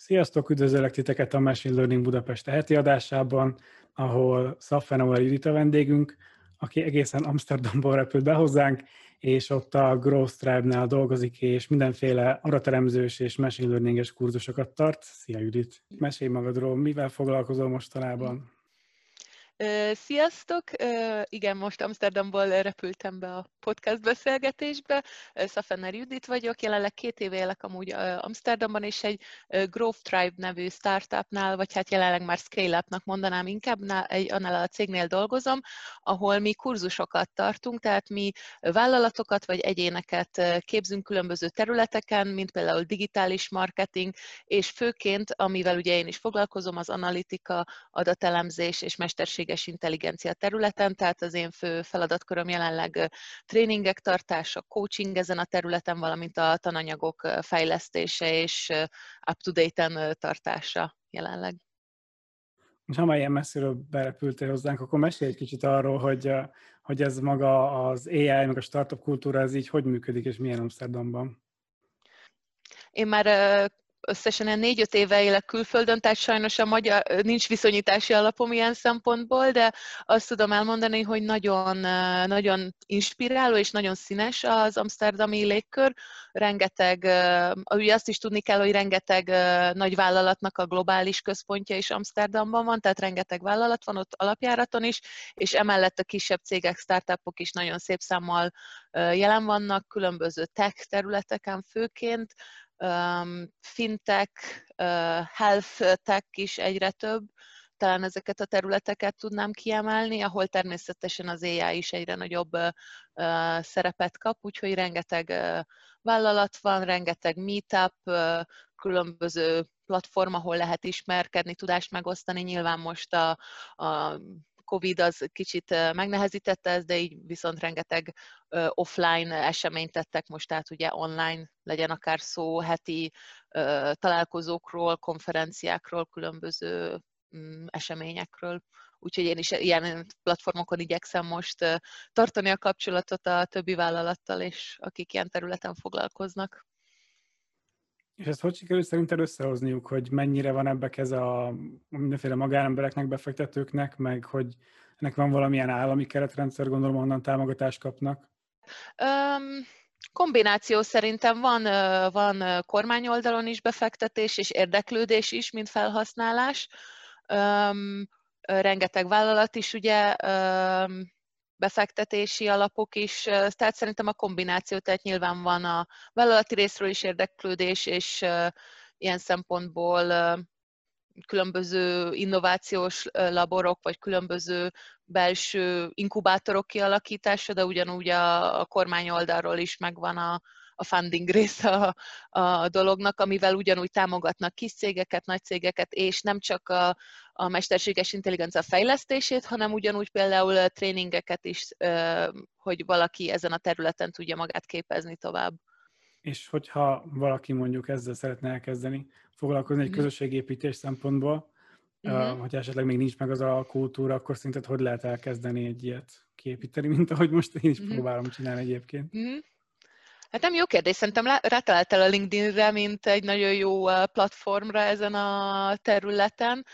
Sziasztok, üdvözöllek titeket a Machine Learning Budapest heti adásában, ahol Szaffenauer Judit a vendégünk, aki egészen Amsterdamból repült be hozzánk, és ott a Growth Tribe-nál dolgozik, és mindenféle adatelemzős és machine learninges kurzusokat tart. Szia Judit! Mesélj magadról, mivel foglalkozol mostanában? Sziasztok! Igen, most Amsterdamból repültem be a podcast beszélgetésbe. Szafener Judit vagyok, jelenleg két éve élek amúgy Amsterdamban, és egy Growth Tribe nevű startupnál, vagy hát jelenleg már scale-upnak mondanám inkább, egy, annál a cégnél dolgozom, ahol mi kurzusokat tartunk, tehát mi vállalatokat vagy egyéneket képzünk különböző területeken, mint például digitális marketing, és főként, amivel ugye én is foglalkozom, az analitika, adatelemzés és mesterség mesterséges intelligencia területen, tehát az én fő feladatköröm jelenleg tréningek tartása, coaching ezen a területen, valamint a tananyagok fejlesztése és up-to-date-en tartása jelenleg. És ha már ilyen messziről berepültél hozzánk, akkor mesélj egy kicsit arról, hogy, hogy ez maga az AI, meg a startup kultúra, ez így hogy működik, és milyen Amsterdamban? Én már összesen négy-öt éve élek külföldön, tehát sajnos a magyar, nincs viszonyítási alapom ilyen szempontból, de azt tudom elmondani, hogy nagyon, nagyon inspiráló és nagyon színes az amsterdami légkör. Rengeteg, ugye azt is tudni kell, hogy rengeteg nagy vállalatnak a globális központja is Amsterdamban van, tehát rengeteg vállalat van ott alapjáraton is, és emellett a kisebb cégek, startupok is nagyon szép számmal jelen vannak, különböző tech területeken főként, fintech, health tech is egyre több, talán ezeket a területeket tudnám kiemelni, ahol természetesen az AI is egyre nagyobb szerepet kap, úgyhogy rengeteg vállalat van, rengeteg meetup, különböző platform, ahol lehet ismerkedni, tudást megosztani. Nyilván most a, a Covid az kicsit megnehezítette ezt, de így viszont rengeteg offline eseményt tettek most, tehát ugye online legyen akár szó heti találkozókról, konferenciákról, különböző mm, eseményekről. Úgyhogy én is ilyen platformokon igyekszem most tartani a kapcsolatot a többi vállalattal, és akik ilyen területen foglalkoznak. És ezt hogy sikerül szerinted összehozniuk, hogy mennyire van ebbe ez a mindenféle magánembereknek, befektetőknek, meg hogy ennek van valamilyen állami keretrendszer, gondolom, onnan támogatást kapnak? Um, kombináció szerintem van, van kormányoldalon is befektetés és érdeklődés is, mint felhasználás. Rengeteg vállalat is ugye befektetési alapok is, tehát szerintem a kombináció, tehát nyilván van a vállalati részről is érdeklődés, és ilyen szempontból különböző innovációs laborok, vagy különböző belső inkubátorok kialakítása, de ugyanúgy a, a kormány oldalról is megvan a, a funding része a, a dolognak, amivel ugyanúgy támogatnak kis cégeket, nagy cégeket, és nem csak a, a mesterséges intelligencia fejlesztését, hanem ugyanúgy például tréningeket is, hogy valaki ezen a területen tudja magát képezni tovább. És hogyha valaki mondjuk ezzel szeretne elkezdeni, foglalkozni egy mhm. közösségépítés szempontból, uh-huh. hogyha esetleg még nincs meg az a kultúra, akkor szerinted hogy lehet elkezdeni egy ilyet kiépíteni, mint ahogy most én is uh-huh. próbálom csinálni egyébként? Uh-huh. Hát nem jó kérdés, szerintem rátaláltál a LinkedInre, mint egy nagyon jó platformra ezen a területen.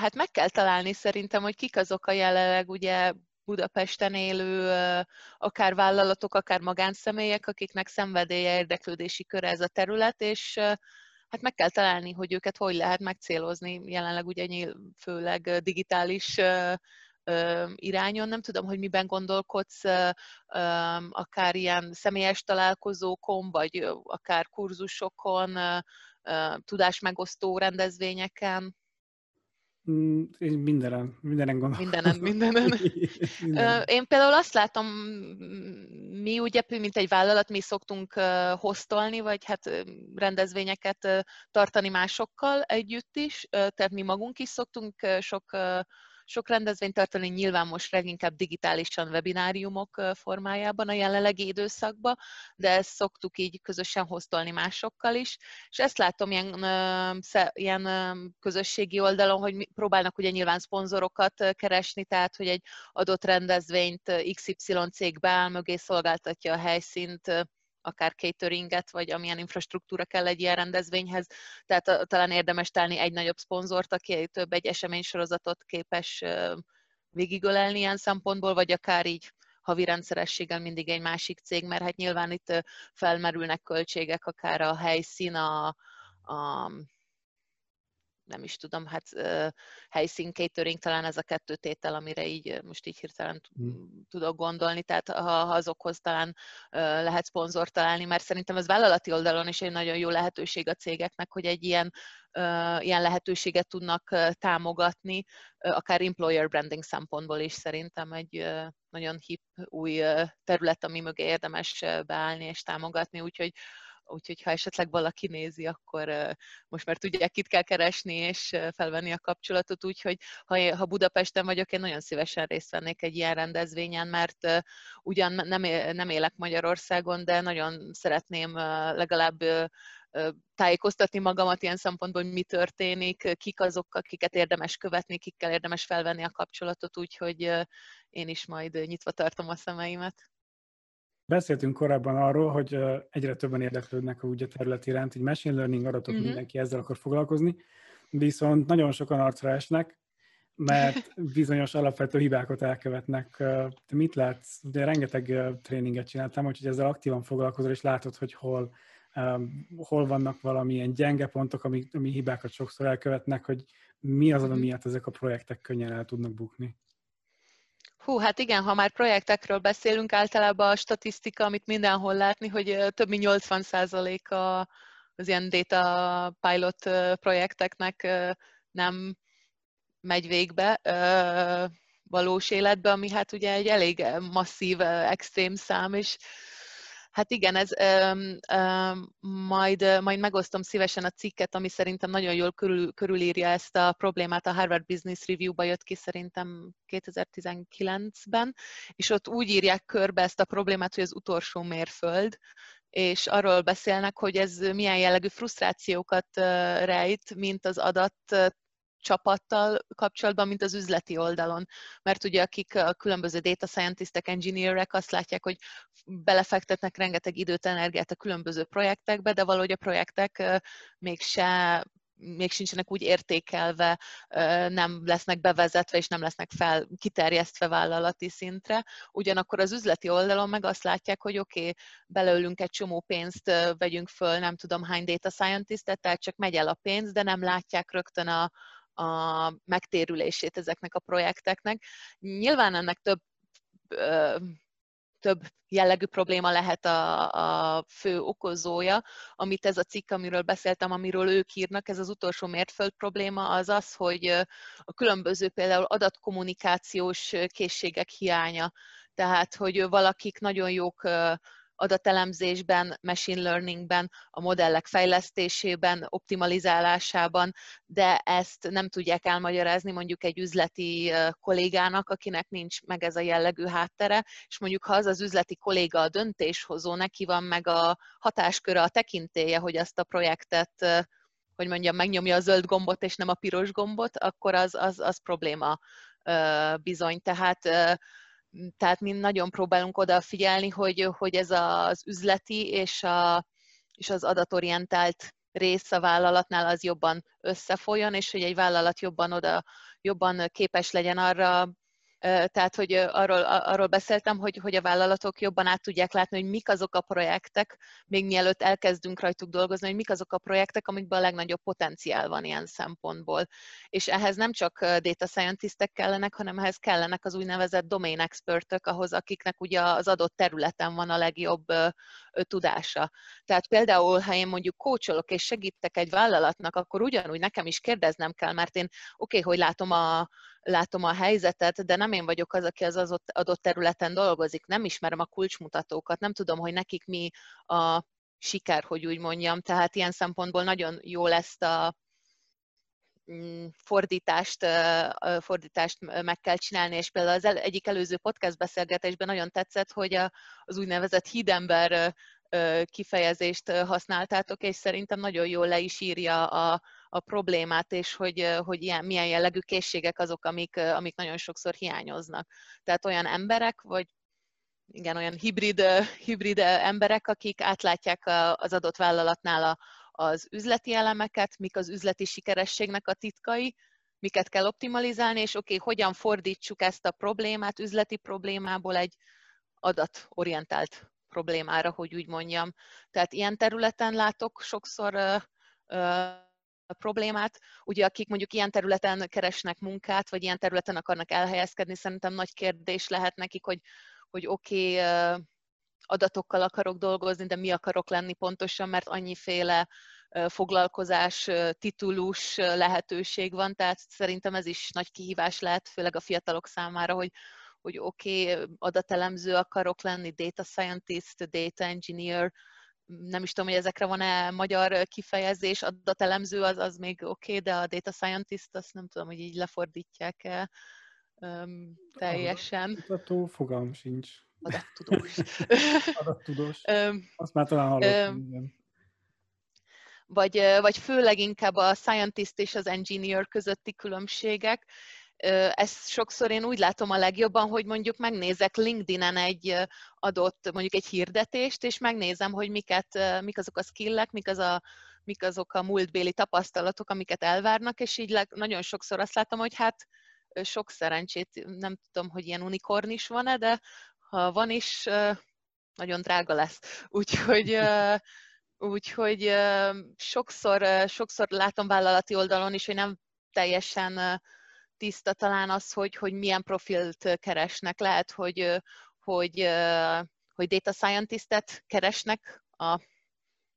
Hát meg kell találni szerintem, hogy kik azok a jelenleg ugye Budapesten élő akár vállalatok, akár magánszemélyek, akiknek szenvedélye, érdeklődési köre ez a terület, és hát meg kell találni, hogy őket hogy lehet megcélozni. Jelenleg ugye főleg digitális irányon. Nem tudom, hogy miben gondolkodsz, akár ilyen személyes találkozókon, vagy akár kurzusokon, tudásmegosztó rendezvényeken. Mm, én mindenen, mindenen gondolom. Mindenen, mindenen. mindenen. Én például azt látom, mi ugye, mint egy vállalat, mi szoktunk hoztolni, vagy hát rendezvényeket tartani másokkal együtt is, tehát mi magunk is szoktunk sok sok rendezvényt tartani, nyilván most leginkább digitálisan webináriumok formájában a jelenlegi időszakban, de ezt szoktuk így közösen hoztolni másokkal is, és ezt látom ilyen, ilyen közösségi oldalon, hogy próbálnak ugye nyilván szponzorokat keresni, tehát hogy egy adott rendezvényt XY cég beáll mögé, szolgáltatja a helyszínt, akár cateringet, vagy amilyen infrastruktúra kell egy ilyen rendezvényhez. Tehát talán érdemes találni egy nagyobb szponzort, aki több egy eseménysorozatot képes végigölelni ilyen szempontból, vagy akár így havi rendszerességgel mindig egy másik cég, mert hát nyilván itt felmerülnek költségek, akár a helyszín, a, a nem is tudom, hát helyszín catering talán ez a kettő tétel, amire így most így hirtelen hmm. tudok gondolni, tehát ha, ha azokhoz talán lehet szponzor találni, mert szerintem ez vállalati oldalon is egy nagyon jó lehetőség a cégeknek, hogy egy ilyen ilyen lehetőséget tudnak támogatni, akár employer branding szempontból is szerintem egy nagyon hip új terület, ami mögé érdemes beállni és támogatni, úgyhogy úgyhogy ha esetleg valaki nézi, akkor most már tudják, kit kell keresni és felvenni a kapcsolatot, úgyhogy ha, ha Budapesten vagyok, én nagyon szívesen részt vennék egy ilyen rendezvényen, mert ugyan nem, nem élek Magyarországon, de nagyon szeretném legalább tájékoztatni magamat ilyen szempontból, hogy mi történik, kik azok, akiket érdemes követni, kikkel érdemes felvenni a kapcsolatot, úgyhogy én is majd nyitva tartom a szemeimet. Beszéltünk korábban arról, hogy egyre többen érdeklődnek a úgy a terület iránt, hogy machine learning adatok, uh-huh. mindenki ezzel akar foglalkozni, viszont nagyon sokan arcra esnek, mert bizonyos alapvető hibákat elkövetnek. Te mit látsz? Ugye rengeteg tréninget csináltam, úgyhogy ezzel aktívan foglalkozol, és látod, hogy hol, hol vannak valamilyen gyenge pontok, ami, ami hibákat sokszor elkövetnek, hogy mi az, ami mhm. miatt ezek a projektek könnyen el tudnak bukni. Hú, hát igen, ha már projektekről beszélünk, általában a statisztika, amit mindenhol látni, hogy több mint 80%-a az ilyen data pilot projekteknek nem megy végbe valós életbe, ami hát ugye egy elég masszív, extrém szám, és Hát igen, ez um, um, majd, majd megosztom szívesen a cikket, ami szerintem nagyon jól körül, körülírja ezt a problémát. A Harvard Business Review-ba jött ki szerintem 2019-ben, és ott úgy írják körbe ezt a problémát, hogy az utolsó mérföld, és arról beszélnek, hogy ez milyen jellegű frusztrációkat rejt, mint az adat csapattal kapcsolatban, mint az üzleti oldalon. Mert ugye akik a különböző data scientistek, engineerek azt látják, hogy belefektetnek rengeteg időt, energiát a különböző projektekbe, de valahogy a projektek mégse még sincsenek úgy értékelve, nem lesznek bevezetve, és nem lesznek fel kiterjesztve vállalati szintre. Ugyanakkor az üzleti oldalon meg azt látják, hogy oké, okay, belőlünk egy csomó pénzt vegyünk föl, nem tudom hány data scientist tehát csak megy el a pénz, de nem látják rögtön a, a megtérülését ezeknek a projekteknek. Nyilván ennek több több jellegű probléma lehet a, a fő okozója, amit ez a cikk, amiről beszéltem, amiről ők írnak, ez az utolsó mérföld probléma, az az, hogy a különböző például adatkommunikációs készségek hiánya. Tehát, hogy valakik nagyon jók adatelemzésben, machine learningben, a modellek fejlesztésében, optimalizálásában, de ezt nem tudják elmagyarázni mondjuk egy üzleti kollégának, akinek nincs meg ez a jellegű háttere, és mondjuk ha az az üzleti kolléga a döntéshozó, neki van meg a hatásköre, a tekintélye, hogy azt a projektet hogy mondjam, megnyomja a zöld gombot, és nem a piros gombot, akkor az, az, az probléma bizony. Tehát tehát mi nagyon próbálunk odafigyelni, hogy, hogy ez az üzleti és, a, és az adatorientált rész a vállalatnál az jobban összefolyjon, és hogy egy vállalat jobban oda, jobban képes legyen arra tehát, hogy arról, arról beszéltem, hogy, hogy a vállalatok jobban át tudják látni, hogy mik azok a projektek, még mielőtt elkezdünk rajtuk dolgozni, hogy mik azok a projektek, amikben a legnagyobb potenciál van ilyen szempontból. És ehhez nem csak data scientistek kellenek, hanem ehhez kellenek az úgynevezett domain expertök, ahhoz, akiknek ugye az adott területen van a legjobb tudása. Tehát például, ha én mondjuk kócsolok és segítek egy vállalatnak, akkor ugyanúgy nekem is kérdeznem kell, mert én oké, okay, hogy látom a, látom a helyzetet, de nem én vagyok az, aki az adott területen dolgozik, nem ismerem a kulcsmutatókat, nem tudom, hogy nekik mi a siker, hogy úgy mondjam. Tehát ilyen szempontból nagyon jó lesz a mm, fordítást, fordítást meg kell csinálni, és például az egyik előző podcast beszélgetésben nagyon tetszett, hogy az úgynevezett hídember kifejezést használtátok, és szerintem nagyon jól le is írja a, a problémát, és hogy, hogy ilyen, milyen jellegű készségek azok, amik, amik nagyon sokszor hiányoznak. Tehát olyan emberek, vagy igen, olyan hibrid, hibrid emberek, akik átlátják az adott vállalatnál az üzleti elemeket, mik az üzleti sikerességnek a titkai, miket kell optimalizálni, és oké, okay, hogyan fordítsuk ezt a problémát, üzleti problémából egy adatorientált problémára, hogy úgy mondjam. Tehát ilyen területen látok sokszor ö, ö, problémát. Ugye akik mondjuk ilyen területen keresnek munkát, vagy ilyen területen akarnak elhelyezkedni, szerintem nagy kérdés lehet nekik, hogy, hogy oké, okay, adatokkal akarok dolgozni, de mi akarok lenni pontosan, mert annyiféle foglalkozás, titulus lehetőség van, tehát szerintem ez is nagy kihívás lehet, főleg a fiatalok számára, hogy, hogy oké, okay, adatelemző akarok lenni, data scientist, data engineer, nem is tudom, hogy ezekre van-e magyar kifejezés, adatelemző az, az még oké, okay, de a data scientist azt nem tudom, hogy így lefordítják-e um, teljesen. Adatkutató fogalm sincs. Adattudós. Adattudós. Azt már talán hallottam, vagy, vagy főleg inkább a scientist és az engineer közötti különbségek. Ezt sokszor én úgy látom a legjobban, hogy mondjuk megnézek LinkedIn-en egy adott, mondjuk egy hirdetést, és megnézem, hogy miket, mik azok a skillek, mik, az a, mik azok a múltbéli tapasztalatok, amiket elvárnak, és így nagyon sokszor azt látom, hogy hát sok szerencsét, nem tudom, hogy ilyen unikorn is van-e, de ha van is, nagyon drága lesz. Úgyhogy Úgyhogy sokszor, sokszor látom vállalati oldalon is, hogy nem teljesen tiszta talán az, hogy, hogy milyen profilt keresnek. Lehet, hogy, hogy, hogy data scientistet keresnek a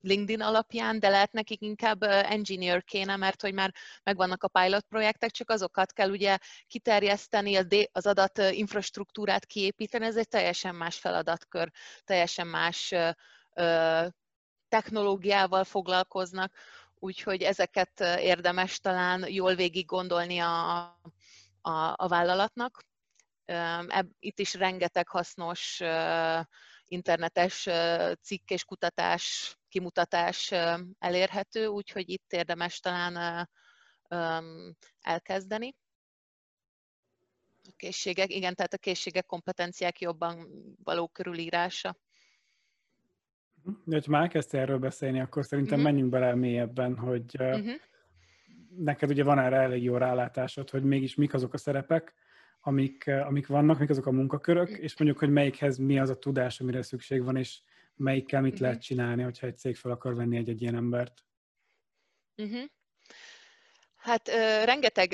LinkedIn alapján, de lehet nekik inkább engineer kéne, mert hogy már megvannak a pilot projektek, csak azokat kell ugye kiterjeszteni, az adat infrastruktúrát kiépíteni, ez egy teljesen más feladatkör, teljesen más technológiával foglalkoznak, úgyhogy ezeket érdemes talán jól végig gondolni a, a, a vállalatnak. Itt is rengeteg hasznos internetes cikk és kutatás, kimutatás elérhető, úgyhogy itt érdemes talán elkezdeni. A készségek, igen, tehát a készségek, kompetenciák jobban való körülírása. De ha már elkezdtél erről beszélni, akkor szerintem uh-huh. menjünk bele mélyebben, hogy uh-huh. Neked ugye van erre elég jó rálátásod, hogy mégis mik azok a szerepek, amik, amik vannak, mik azok a munkakörök, és mondjuk, hogy melyikhez mi az a tudás, amire szükség van, és melyikkel mit uh-huh. lehet csinálni, hogyha egy cég fel akar venni egy-egy ilyen embert. Uh-huh. Hát rengeteg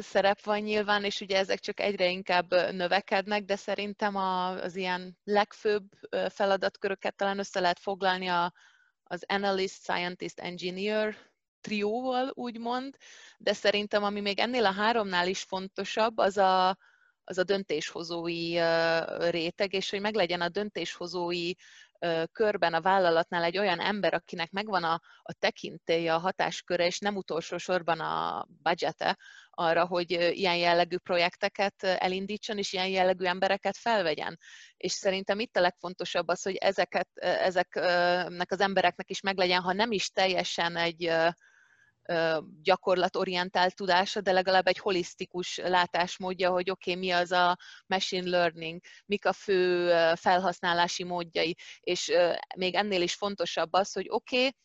szerep van nyilván, és ugye ezek csak egyre inkább növekednek, de szerintem az ilyen legfőbb feladatköröket talán össze lehet foglalni a, az Analyst, Scientist, Engineer trióval, úgymond, de szerintem ami még ennél a háromnál is fontosabb, az a, az a döntéshozói réteg, és hogy meglegyen a döntéshozói körben a vállalatnál egy olyan ember, akinek megvan a, a tekintélye, a hatásköre, és nem utolsó sorban a budgete arra, hogy ilyen jellegű projekteket elindítson, és ilyen jellegű embereket felvegyen. És szerintem itt a legfontosabb az, hogy ezeket, ezeknek az embereknek is meglegyen, ha nem is teljesen egy gyakorlatorientált tudása, de legalább egy holisztikus látásmódja, hogy oké, okay, mi az a machine learning, mik a fő felhasználási módjai, és még ennél is fontosabb az, hogy oké, okay,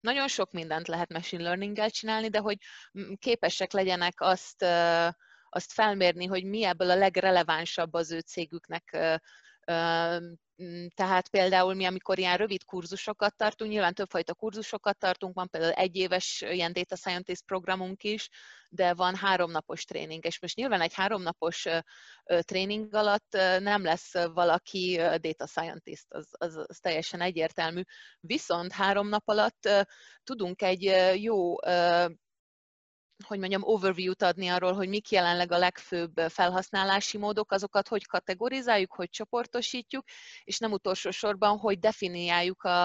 nagyon sok mindent lehet machine learning-gel csinálni, de hogy képesek legyenek azt, azt felmérni, hogy mi ebből a legrelevánsabb az ő cégüknek tehát például mi, amikor ilyen rövid kurzusokat tartunk, nyilván többfajta kurzusokat tartunk, van például egyéves ilyen data scientist programunk is, de van háromnapos tréning, és most nyilván egy háromnapos tréning alatt nem lesz valaki data scientist, az, az, az teljesen egyértelmű. Viszont három nap alatt tudunk egy jó hogy mondjam, overview-t adni arról, hogy mik jelenleg a legfőbb felhasználási módok, azokat hogy kategorizáljuk, hogy csoportosítjuk, és nem utolsó sorban, hogy definiáljuk a,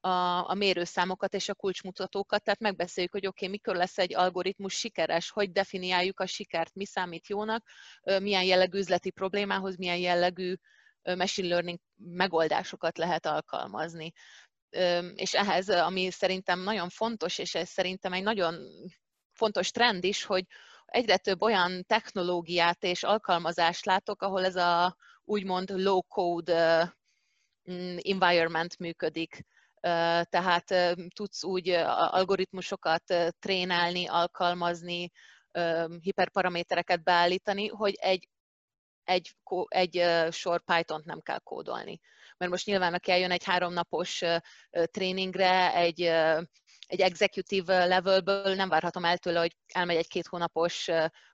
a, a mérőszámokat és a kulcsmutatókat, tehát megbeszéljük, hogy oké, okay, mikor lesz egy algoritmus sikeres, hogy definiáljuk a sikert, mi számít jónak, milyen jellegű üzleti problémához, milyen jellegű machine learning megoldásokat lehet alkalmazni. És ehhez, ami szerintem nagyon fontos, és ez szerintem egy nagyon fontos trend is, hogy egyre több olyan technológiát és alkalmazást látok, ahol ez a úgymond low-code mm, environment működik. Tehát tudsz úgy algoritmusokat trénálni, alkalmazni, hiperparamétereket beállítani, hogy egy, egy, egy sor Python-t nem kell kódolni. Mert most nyilván, aki eljön egy háromnapos tréningre, egy, egy executive levelből nem várhatom el tőle, hogy elmegy egy két hónapos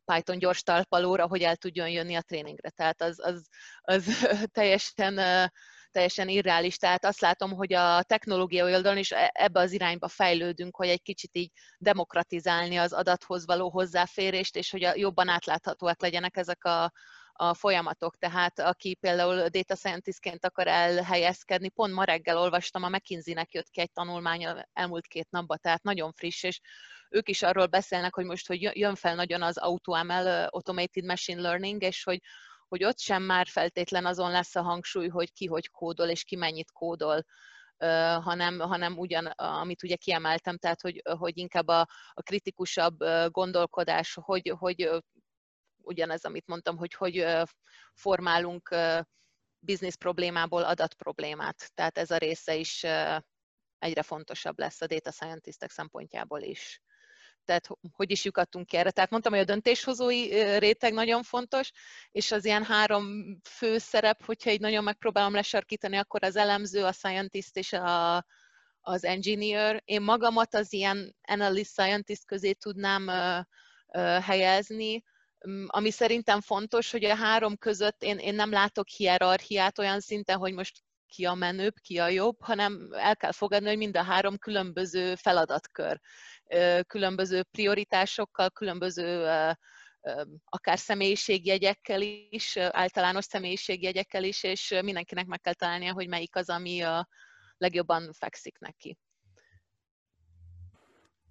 Python gyors talpalóra, hogy el tudjon jönni a tréningre. Tehát az, az, az teljesen teljesen irreális. Tehát azt látom, hogy a technológia oldalon is e, ebbe az irányba fejlődünk, hogy egy kicsit így demokratizálni az adathoz való hozzáférést, és hogy jobban átláthatóak legyenek ezek a, a folyamatok. Tehát aki például data scientistként akar elhelyezkedni, pont ma reggel olvastam, a McKinsey-nek jött ki egy tanulmány elmúlt két napban, tehát nagyon friss, és ők is arról beszélnek, hogy most, hogy jön fel nagyon az AutoML, Automated Machine Learning, és hogy hogy ott sem már feltétlen azon lesz a hangsúly, hogy ki hogy kódol és ki mennyit kódol, hanem, hanem ugyan, amit ugye kiemeltem, tehát hogy, hogy inkább a, a kritikusabb gondolkodás, hogy, hogy ugyanez, amit mondtam, hogy hogy formálunk biznisz problémából adat problémát. Tehát ez a része is egyre fontosabb lesz a data scientistek szempontjából is tehát hogy is ki erre. Tehát mondtam, hogy a döntéshozói réteg nagyon fontos, és az ilyen három fő szerep, hogyha így nagyon megpróbálom lesarkítani, akkor az elemző, a scientist és a, az engineer. Én magamat az ilyen analyst scientist közé tudnám uh, uh, helyezni, ami szerintem fontos, hogy a három között én, én nem látok hierarchiát olyan szinten, hogy most ki a menőbb, ki a jobb, hanem el kell fogadni, hogy mind a három különböző feladatkör különböző prioritásokkal, különböző akár személyiségjegyekkel is, általános személyiségjegyekkel is, és mindenkinek meg kell találnia, hogy melyik az, ami a legjobban fekszik neki.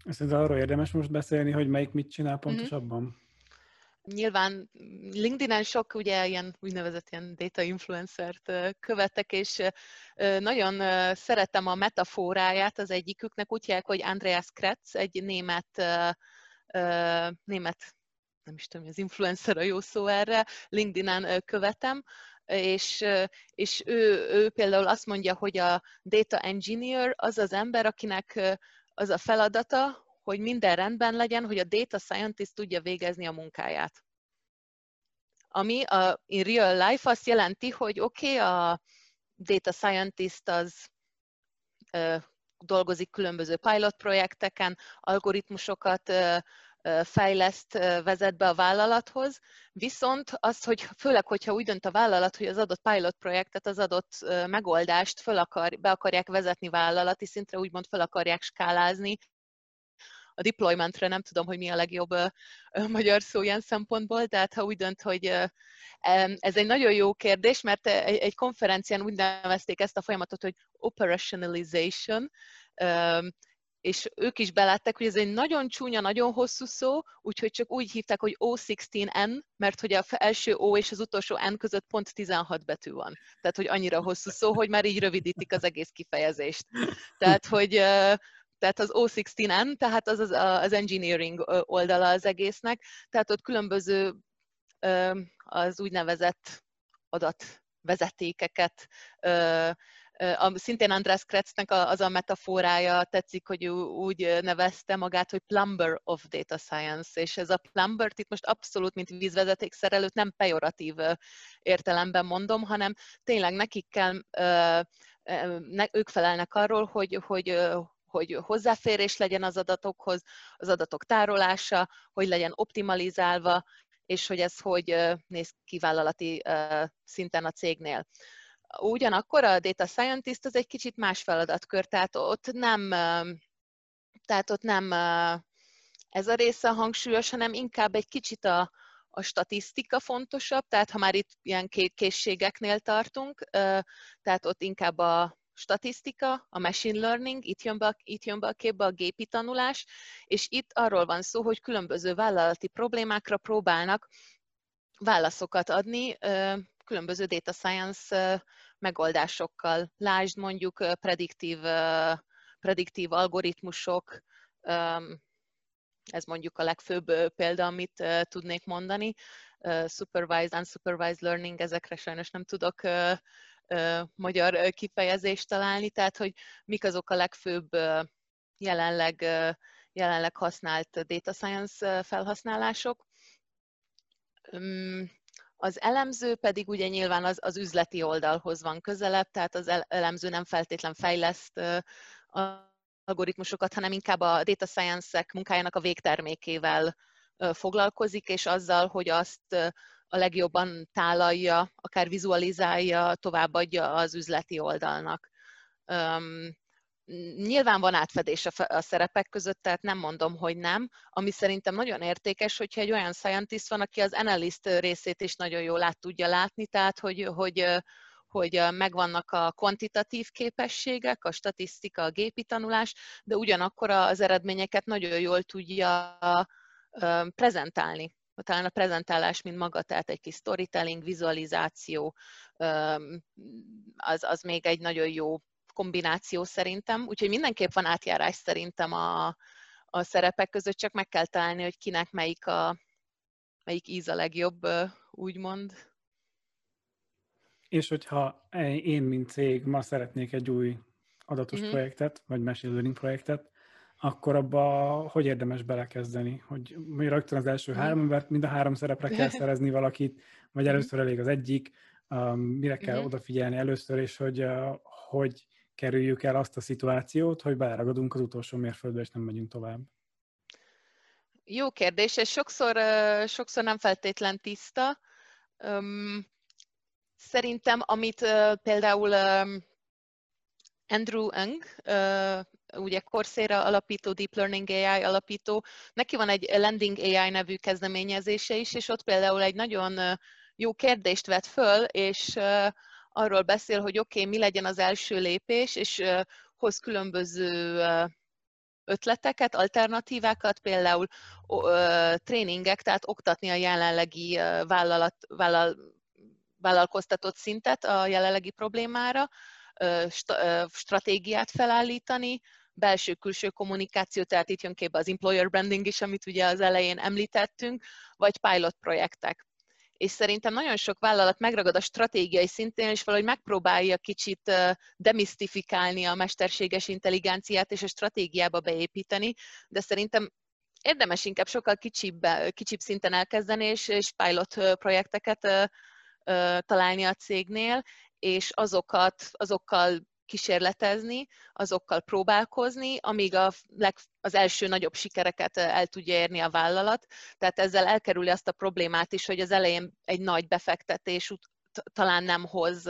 Szerintem arról érdemes most beszélni, hogy melyik mit csinál mhm. pontosabban? Mm-hmm nyilván LinkedIn-en sok ugye ilyen úgynevezett ilyen data influencert követek, és nagyon szeretem a metaforáját. Az egyiküknek, úgy hívják, hogy Andreas Kretz, egy német, német nem is tudom, az influencer a jó szó erre, LinkedIn-en követem, és, és ő, ő például azt mondja, hogy a data engineer az az ember, akinek az a feladata, hogy minden rendben legyen, hogy a data scientist tudja végezni a munkáját. Ami a, in real life azt jelenti, hogy oké, okay, a data scientist az ö, dolgozik különböző pilot projekteken, algoritmusokat ö, fejleszt, vezet be a vállalathoz, viszont az, hogy főleg, hogyha úgy dönt a vállalat, hogy az adott pilot projektet, az adott megoldást föl akar, be akarják vezetni vállalati szintre, úgymond fel akarják skálázni, a deploymentre nem tudom, hogy mi a legjobb magyar szó ilyen szempontból, tehát ha úgy dönt, hogy ez egy nagyon jó kérdés, mert egy, egy konferencián úgy nevezték ezt a folyamatot, hogy operationalization, és ők is belátták, hogy ez egy nagyon csúnya, nagyon hosszú szó, úgyhogy csak úgy hívták, hogy O16N, mert hogy a első O és az utolsó N között pont 16 betű van. Tehát, hogy annyira hosszú szó, hogy már így rövidítik az egész kifejezést. Tehát, hogy tehát az O16N, tehát az az, az engineering oldala az egésznek, tehát ott különböző az úgynevezett adatvezetékeket a, szintén András Kretznek az a metaforája tetszik, hogy úgy nevezte magát, hogy plumber of data science, és ez a plumber itt most abszolút, mint vízvezetékszerelőt nem pejoratív értelemben mondom, hanem tényleg nekik kell, ők felelnek arról, hogy, hogy hogy hozzáférés legyen az adatokhoz, az adatok tárolása, hogy legyen optimalizálva, és hogy ez hogy néz ki vállalati szinten a cégnél. Ugyanakkor a data scientist az egy kicsit más feladatkör, tehát ott nem, tehát ott nem ez a része hangsúlyos, hanem inkább egy kicsit a, a statisztika fontosabb, tehát ha már itt ilyen készségeknél tartunk, tehát ott inkább a statisztika, a machine learning, itt jön, be itt jön be a képbe a gépi tanulás, és itt arról van szó, hogy különböző vállalati problémákra próbálnak válaszokat adni különböző data science megoldásokkal. Lásd mondjuk prediktív, prediktív algoritmusok, ez mondjuk a legfőbb példa, amit tudnék mondani, supervised, unsupervised learning, ezekre sajnos nem tudok magyar kifejezést találni, tehát hogy mik azok a legfőbb jelenleg, jelenleg használt data science felhasználások. Az elemző pedig ugye nyilván az, az üzleti oldalhoz van közelebb, tehát az elemző nem feltétlen fejleszt algoritmusokat, hanem inkább a data science-ek munkájának a végtermékével foglalkozik, és azzal, hogy azt a legjobban tálalja, akár vizualizálja, továbbadja az üzleti oldalnak. Nyilván van átfedés a szerepek között, tehát nem mondom, hogy nem. Ami szerintem nagyon értékes, hogyha egy olyan scientist van, aki az analyst részét is nagyon jól át tudja látni, tehát hogy, hogy, hogy megvannak a kvantitatív képességek, a statisztika, a gépi tanulás, de ugyanakkor az eredményeket nagyon jól tudja prezentálni. Talán a prezentálás, mint maga, tehát egy kis storytelling, vizualizáció, az, az még egy nagyon jó kombináció szerintem, úgyhogy mindenképp van átjárás szerintem a, a szerepek között, csak meg kell találni, hogy kinek melyik a melyik íz a legjobb, úgymond. És hogyha én, mint cég ma szeretnék egy új adatos mm-hmm. projektet, vagy machine learning projektet, akkor abba hogy érdemes belekezdeni? Hogy mi rögtön az első mm. három embert, mind a három szerepre kell szerezni valakit, vagy mhm. először elég az egyik, um, mire kell mm-hmm. odafigyelni először, és hogy, uh, hogy kerüljük el azt a szituációt, hogy beleragadunk az utolsó mérföldbe, és nem megyünk tovább? Jó kérdés, és sokszor, sokszor nem feltétlen tiszta. Szerintem, amit például Andrew Ng, ugye Coursera alapító, Deep Learning AI alapító, neki van egy Landing AI nevű kezdeményezése is, és ott például egy nagyon jó kérdést vet föl, és arról beszél, hogy oké, okay, mi legyen az első lépés, és hoz különböző ötleteket, alternatívákat, például tréningek, tehát oktatni a jelenlegi vállalat, vállal, vállalkoztatott szintet a jelenlegi problémára, stratégiát felállítani, belső-külső kommunikáció, tehát itt jön képbe az employer branding is, amit ugye az elején említettünk, vagy pilot projektek. És szerintem nagyon sok vállalat megragad a stratégiai szintén, és valahogy megpróbálja kicsit demisztifikálni a mesterséges intelligenciát és a stratégiába beépíteni, de szerintem érdemes inkább sokkal kicsibb, kicsibb szinten elkezdeni, és, és pilot projekteket találni a cégnél, és azokat, azokkal kísérletezni, azokkal próbálkozni, amíg a leg, az első nagyobb sikereket el tudja érni a vállalat. Tehát ezzel elkerüli azt a problémát is, hogy az elején egy nagy befektetés talán nem hoz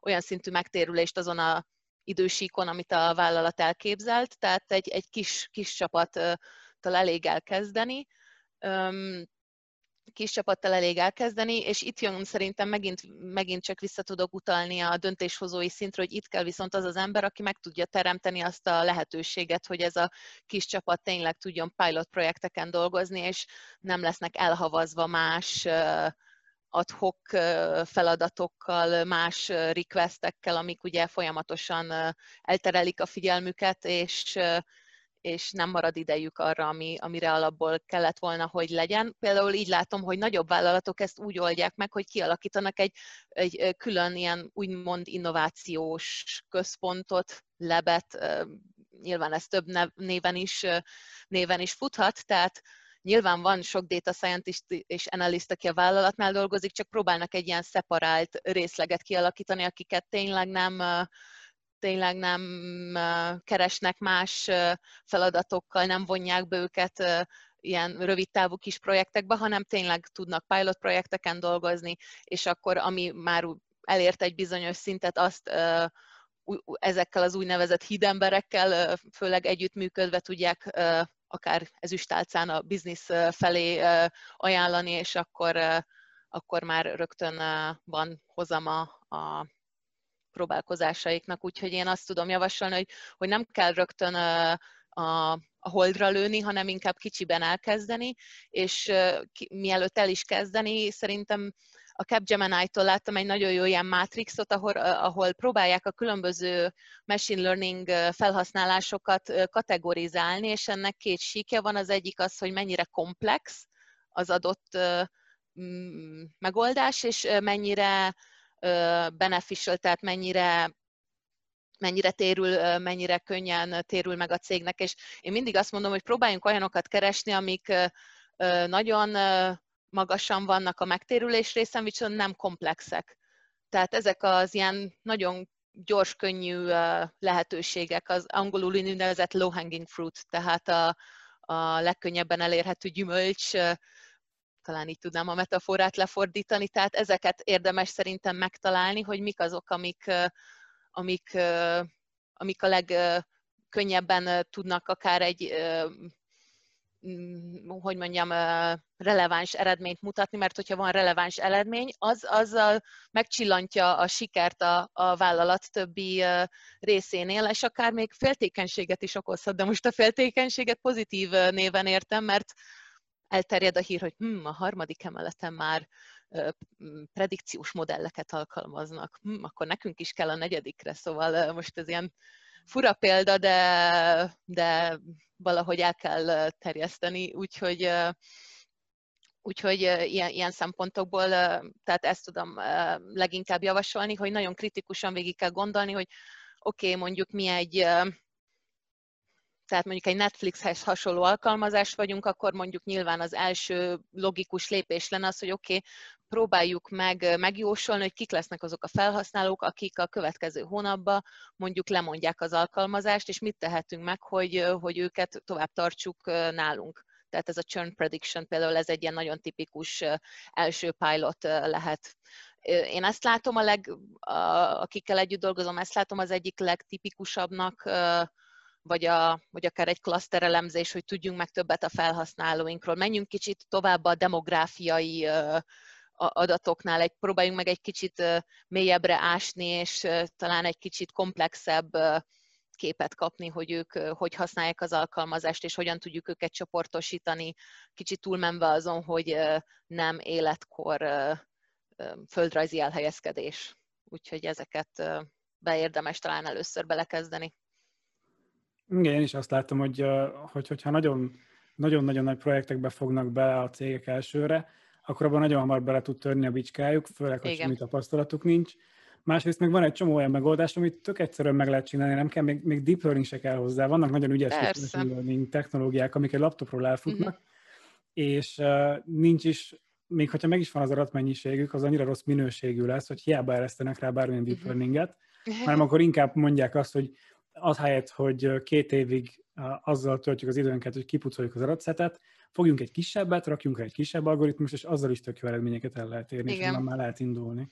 olyan szintű megtérülést azon a idősíkon, amit a vállalat elképzelt, tehát egy, egy kis, kis csapattal elég elkezdeni kis csapattal elég elkezdeni, és itt jön szerintem megint, megint csak vissza tudok utalni a döntéshozói szintre, hogy itt kell viszont az az ember, aki meg tudja teremteni azt a lehetőséget, hogy ez a kis csapat tényleg tudjon pilot projekteken dolgozni, és nem lesznek elhavazva más adhok feladatokkal, más requestekkel, amik ugye folyamatosan elterelik a figyelmüket, és és nem marad idejük arra, ami, amire alapból kellett volna, hogy legyen. Például így látom, hogy nagyobb vállalatok ezt úgy oldják meg, hogy kialakítanak egy, egy külön ilyen úgymond innovációs központot, lebet, nyilván ez több néven is, néven is futhat, tehát nyilván van sok data scientist és analyst, aki a vállalatnál dolgozik, csak próbálnak egy ilyen szeparált részleget kialakítani, akiket tényleg nem tényleg nem keresnek más feladatokkal, nem vonják be őket ilyen rövid távú kis projektekbe, hanem tényleg tudnak pilot projekteken dolgozni, és akkor ami már elért egy bizonyos szintet, azt ezekkel az úgynevezett hídemberekkel főleg együttműködve tudják akár ezüstálcán a biznisz felé ajánlani, és akkor, akkor már rögtön van hozama a próbálkozásaiknak, úgyhogy én azt tudom javasolni, hogy, hogy nem kell rögtön a, a holdra lőni, hanem inkább kicsiben elkezdeni, és mielőtt el is kezdeni, szerintem a Capgemini-tól láttam egy nagyon jó ilyen mátrixot, ahol, ahol próbálják a különböző machine learning felhasználásokat kategorizálni, és ennek két síkja van. Az egyik az, hogy mennyire komplex az adott megoldás, és mennyire beneficial, tehát mennyire mennyire térül, mennyire könnyen térül meg a cégnek, és én mindig azt mondom, hogy próbáljunk olyanokat keresni, amik nagyon magasan vannak a megtérülés részen, viszont nem komplexek. Tehát ezek az ilyen nagyon gyors, könnyű lehetőségek, az angolul úgynevezett low hanging fruit, tehát a, a legkönnyebben elérhető gyümölcs, talán így tudnám a metaforát lefordítani, tehát ezeket érdemes szerintem megtalálni, hogy mik azok, amik, amik, amik a legkönnyebben tudnak akár egy hogy mondjam, releváns eredményt mutatni, mert hogyha van releváns eredmény, az azzal megcsillantja a sikert a, a vállalat többi részénél, és akár még féltékenységet is okozhat, de most a féltékenységet pozitív néven értem, mert elterjed a hír, hogy hm, a harmadik emeleten már predikciós modelleket alkalmaznak, hm, akkor nekünk is kell a negyedikre, szóval most ez ilyen fura példa, de, de valahogy el kell terjeszteni, úgyhogy Úgyhogy ilyen, ilyen szempontokból, tehát ezt tudom leginkább javasolni, hogy nagyon kritikusan végig kell gondolni, hogy oké, okay, mondjuk mi egy, tehát mondjuk egy Netflixhez hasonló alkalmazás vagyunk, akkor mondjuk nyilván az első logikus lépés lenne az, hogy oké, okay, próbáljuk meg megjósolni, hogy kik lesznek azok a felhasználók, akik a következő hónapban mondjuk lemondják az alkalmazást, és mit tehetünk meg, hogy, hogy őket tovább tartsuk nálunk. Tehát ez a churn prediction például ez egy ilyen nagyon tipikus első pilot lehet. Én ezt látom, a leg, a, akikkel együtt dolgozom, ezt látom az egyik legtipikusabbnak, vagy, a, vagy akár egy klaszterelemzés, hogy tudjunk meg többet a felhasználóinkról. Menjünk kicsit tovább a demográfiai adatoknál, egy, próbáljunk meg egy kicsit mélyebbre ásni, és talán egy kicsit komplexebb képet kapni, hogy ők hogy használják az alkalmazást, és hogyan tudjuk őket csoportosítani, kicsit túlmenve azon, hogy nem életkor földrajzi elhelyezkedés. Úgyhogy ezeket beérdemes talán először belekezdeni. Igen, én is azt látom, hogy, hogy hogyha nagyon, nagyon-nagyon nagy projektekbe fognak bele a cégek elsőre, akkor abban nagyon hamar bele tud törni a bicskájuk, főleg, hogy semmi tapasztalatuk nincs. Másrészt meg van egy csomó olyan megoldás, amit tök egyszerűen meg lehet csinálni, nem kell, még, még deep learning se kell hozzá. Vannak nagyon ügyes learning technológiák, amik egy laptopról elfutnak, uh-huh. és uh, nincs is, még hogyha meg is van az adatmennyiségük, az annyira rossz minőségű lesz, hogy hiába eresztenek rá bármilyen deep uh-huh. learninget, hanem akkor inkább mondják azt, hogy az helyett, hogy két évig azzal töltjük az időnket, hogy kipucoljuk az adatszetet, fogjunk egy kisebbet, rakjunk egy kisebb algoritmus, és azzal is tök jó eredményeket el lehet érni, Igen. és már lehet indulni.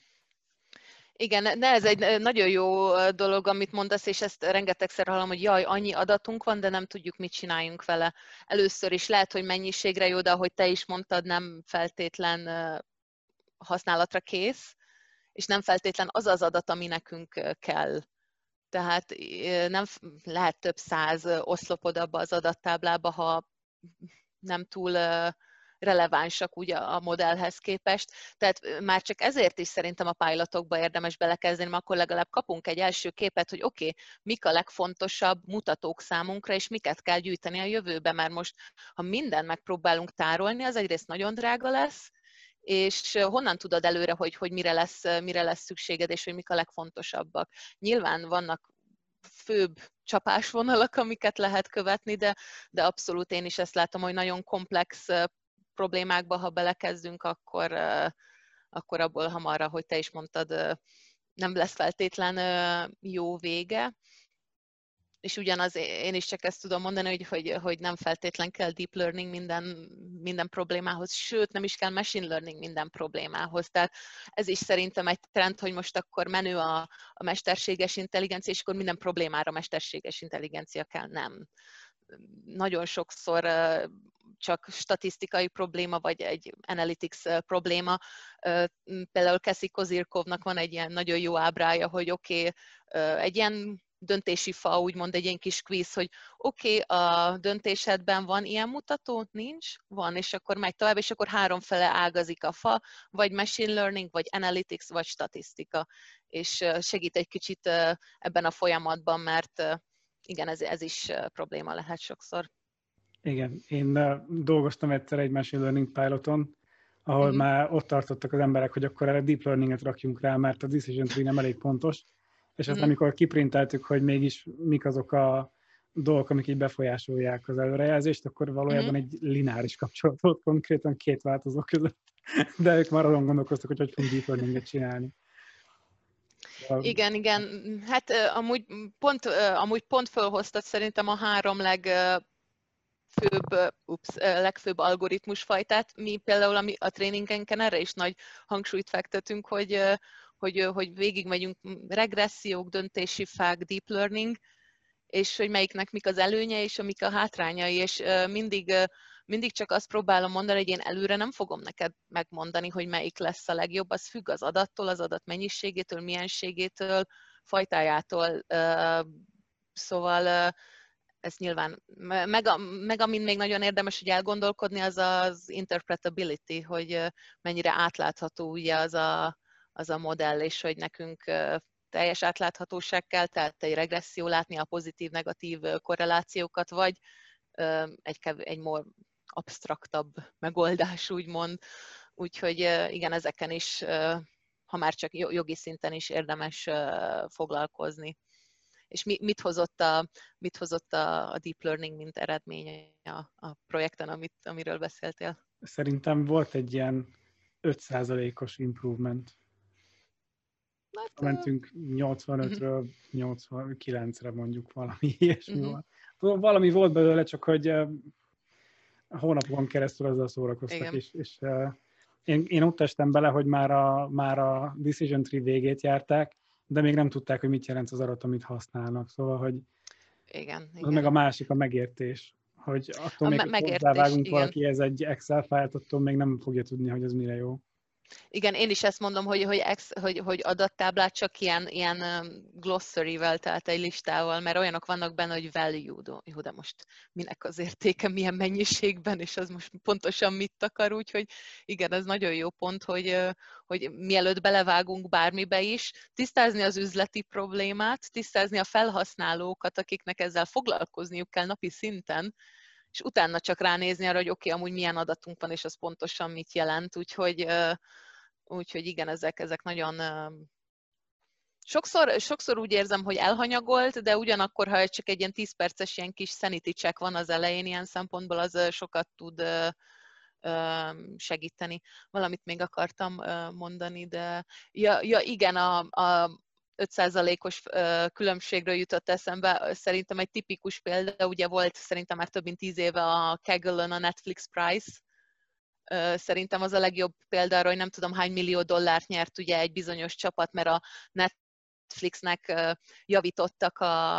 Igen, de ez egy nagyon jó dolog, amit mondasz, és ezt rengetegszer hallom, hogy jaj, annyi adatunk van, de nem tudjuk, mit csináljunk vele. Először is lehet, hogy mennyiségre jó, de ahogy te is mondtad, nem feltétlen használatra kész, és nem feltétlen az az adat, ami nekünk kell. Tehát nem lehet több száz oszlopod abba az adattáblába, ha nem túl relevánsak ugye a modellhez képest. Tehát már csak ezért is szerintem a pilotokba érdemes belekezdeni, mert akkor legalább kapunk egy első képet, hogy oké, okay, mik a legfontosabb mutatók számunkra, és miket kell gyűjteni a jövőbe, mert most, ha mindent megpróbálunk tárolni, az egyrészt nagyon drága lesz, és honnan tudod előre, hogy, hogy mire, lesz, mire lesz szükséged, és hogy mik a legfontosabbak. Nyilván vannak főbb csapásvonalak, amiket lehet követni, de, de abszolút én is ezt látom, hogy nagyon komplex problémákba, ha belekezdünk, akkor, akkor abból hamarra, hogy te is mondtad, nem lesz feltétlen jó vége és ugyanaz én is csak ezt tudom mondani, hogy, hogy, hogy nem feltétlen kell deep learning minden, minden problémához, sőt nem is kell machine learning minden problémához. Tehát ez is szerintem egy trend, hogy most akkor menő a, a mesterséges intelligencia, és akkor minden problémára mesterséges intelligencia kell. Nem. Nagyon sokszor csak statisztikai probléma, vagy egy analytics probléma. Például Kessi Kozirkovnak van egy ilyen nagyon jó ábrája, hogy oké, okay, egy ilyen döntési fa, úgymond egy ilyen kis quiz, hogy oké, okay, a döntésedben van ilyen mutató? Nincs? Van, és akkor megy tovább, és akkor háromfele ágazik a fa, vagy machine learning, vagy analytics, vagy statisztika, és segít egy kicsit ebben a folyamatban, mert igen, ez, ez is probléma lehet sokszor. Igen, én dolgoztam egyszer egy machine learning piloton, ahol uh-huh. már ott tartottak az emberek, hogy akkor erre deep learninget rakjunk rá, mert a decision tree nem elég pontos, és aztán uh-huh. amikor kiprinteltük, hogy mégis mik azok a dolgok, amik így befolyásolják az előrejelzést, akkor valójában uh-huh. egy lineáris kapcsolat volt konkrétan két változó között. De ők már azon gondolkoztak, hogy hogy fogunk deep learninget csinálni. Igen, igen. Hát amúgy pont, amúgy pont fölhoztad szerintem a három leg főbb, ups, legfőbb algoritmusfajtát. Mi például ami a tréningenken erre is nagy hangsúlyt fektetünk, hogy, hogy, hogy végigmegyünk regressziók, döntési fák, deep learning, és hogy melyiknek mik az előnye és amik a hátrányai, és mindig, mindig csak azt próbálom mondani, hogy én előre nem fogom neked megmondani, hogy melyik lesz a legjobb, az függ az adattól, az adat mennyiségétől, mienségétől, fajtájától, szóval ez nyilván, meg, meg amin még nagyon érdemes, hogy elgondolkodni, az az interpretability, hogy mennyire átlátható ugye az a, az a modell, és hogy nekünk teljes átláthatóság kell, tehát egy regresszió látni a pozitív-negatív korrelációkat, vagy egy, egy more absztraktabb megoldás, úgymond. Úgyhogy igen, ezeken is, ha már csak jogi szinten is érdemes foglalkozni. És mit hozott a, mit hozott a, a deep learning, mint eredménye a, a projekten, amit, amiről beszéltél? Szerintem volt egy ilyen 5%-os improvement Hát, Mentünk 85-ről 89-re mondjuk valami ilyesmi uh-huh. volt. Valami volt belőle, csak hogy uh, hónapokon keresztül azzal szórakoztak, Igen. és, és uh, én, én ott estem bele, hogy már a, már a Decision Tree végét járták, de még nem tudták, hogy mit jelent az adat, amit használnak. Szóval, hogy igen, az igen. meg a másik a megértés, hogy attól a még, me- hozzávágunk valaki ez egy Excel fájlt, attól még nem fogja tudni, hogy ez mire jó. Igen, én is ezt mondom, hogy, hogy, ex, hogy, hogy adattáblát csak ilyen, ilyen glossary-vel, tehát egy listával, mert olyanok vannak benne, hogy value, jó, de most minek az értéke, milyen mennyiségben, és az most pontosan mit akar, úgyhogy igen, ez nagyon jó pont, hogy, hogy mielőtt belevágunk bármibe is, tisztázni az üzleti problémát, tisztázni a felhasználókat, akiknek ezzel foglalkozniuk kell napi szinten, és utána csak ránézni arra, hogy oké, okay, amúgy milyen adatunk van, és az pontosan mit jelent. Úgyhogy, úgyhogy igen, ezek, ezek nagyon Sokszor, sokszor úgy érzem, hogy elhanyagolt, de ugyanakkor, ha csak egy ilyen 10 perces ilyen kis sanity check van az elején ilyen szempontból, az sokat tud segíteni. Valamit még akartam mondani, de ja, ja igen, a, a, 5%-os különbségről jutott eszembe. Szerintem egy tipikus példa, ugye volt szerintem már több mint 10 éve a kaggle a Netflix Price, szerintem az a legjobb példa arra, hogy nem tudom hány millió dollárt nyert ugye egy bizonyos csapat, mert a Netflixnek javítottak a,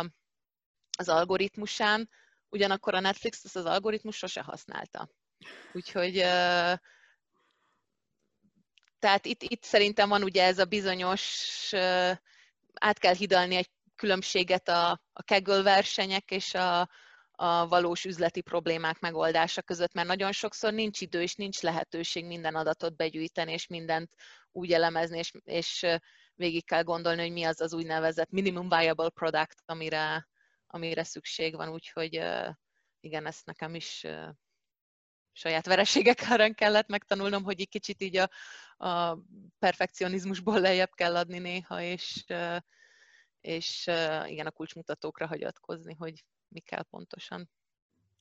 az algoritmusán, ugyanakkor a Netflix ezt az algoritmus sose használta. Úgyhogy tehát itt, itt szerintem van ugye ez a bizonyos át kell hidalni egy különbséget a, a Kaggle versenyek és a, a valós üzleti problémák megoldása között, mert nagyon sokszor nincs idő és nincs lehetőség minden adatot begyűjteni, és mindent úgy elemezni, és, és végig kell gondolni, hogy mi az az úgynevezett minimum viable product, amire, amire szükség van, úgyhogy igen, ezt nekem is saját vereségek árán kellett megtanulnom, hogy egy kicsit így a, a perfekcionizmusból lejjebb kell adni néha, és, és igen, a kulcsmutatókra hagyatkozni, hogy mi kell pontosan.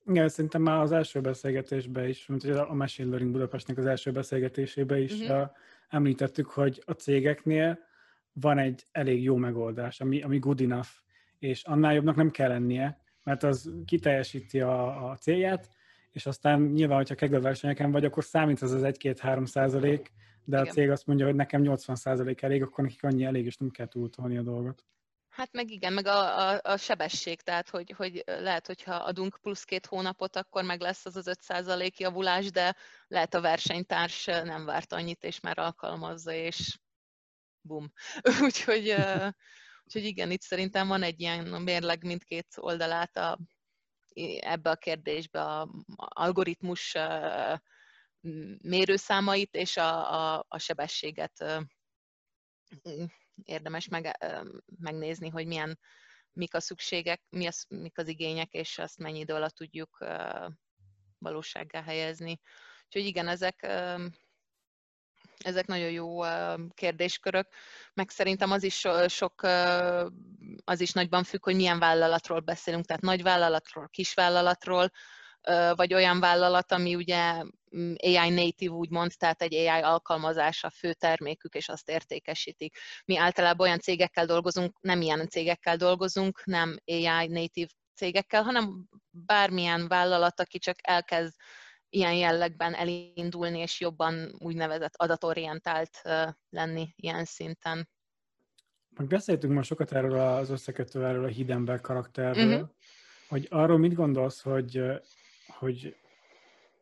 Igen, szerintem már az első beszélgetésben is, mint a Machine Learning Budapestnek az első beszélgetésében is uh-huh. említettük, hogy a cégeknél van egy elég jó megoldás, ami, ami good enough, és annál jobbnak nem kell lennie, mert az kiteljesíti a, a célját, és aztán nyilván, hogyha kegel versenyeken vagy, akkor számít az az 1-2-3 százalék, de igen. a cég azt mondja, hogy nekem 80 százalék elég, akkor nekik annyi elég, és nem kell túltolni a dolgot. Hát meg igen, meg a, a, a sebesség, tehát hogy, hogy lehet, hogyha adunk plusz két hónapot, akkor meg lesz az az 5 százalék javulás, de lehet a versenytárs nem várt annyit, és már alkalmazza, és bum. úgyhogy, úgyhogy igen, itt szerintem van egy ilyen mérleg mindkét oldalát a, ebbe a kérdésbe a algoritmus mérőszámait és a, a, a sebességet érdemes meg, megnézni, hogy milyen, mik a szükségek, mi az, mik az igények, és azt mennyi idő alatt tudjuk valósággá helyezni. Úgyhogy igen, ezek Ezek nagyon jó kérdéskörök, meg szerintem az is sok, az is nagyban függ, hogy milyen vállalatról beszélünk, tehát nagy vállalatról, kis vállalatról, vagy olyan vállalat, ami ugye mm, AI native úgymond, tehát egy AI alkalmazás a fő termékük, és azt értékesítik. Mi általában olyan cégekkel dolgozunk, nem ilyen cégekkel dolgozunk, nem AI native cégekkel, hanem bármilyen vállalat, aki csak elkezd ilyen jellegben elindulni, és jobban úgynevezett adatorientált lenni ilyen szinten. Meg beszéltünk most sokat erről az összekötő, erről a Hiddenberg karakterről, uh-huh. hogy arról mit gondolsz, hogy, hogy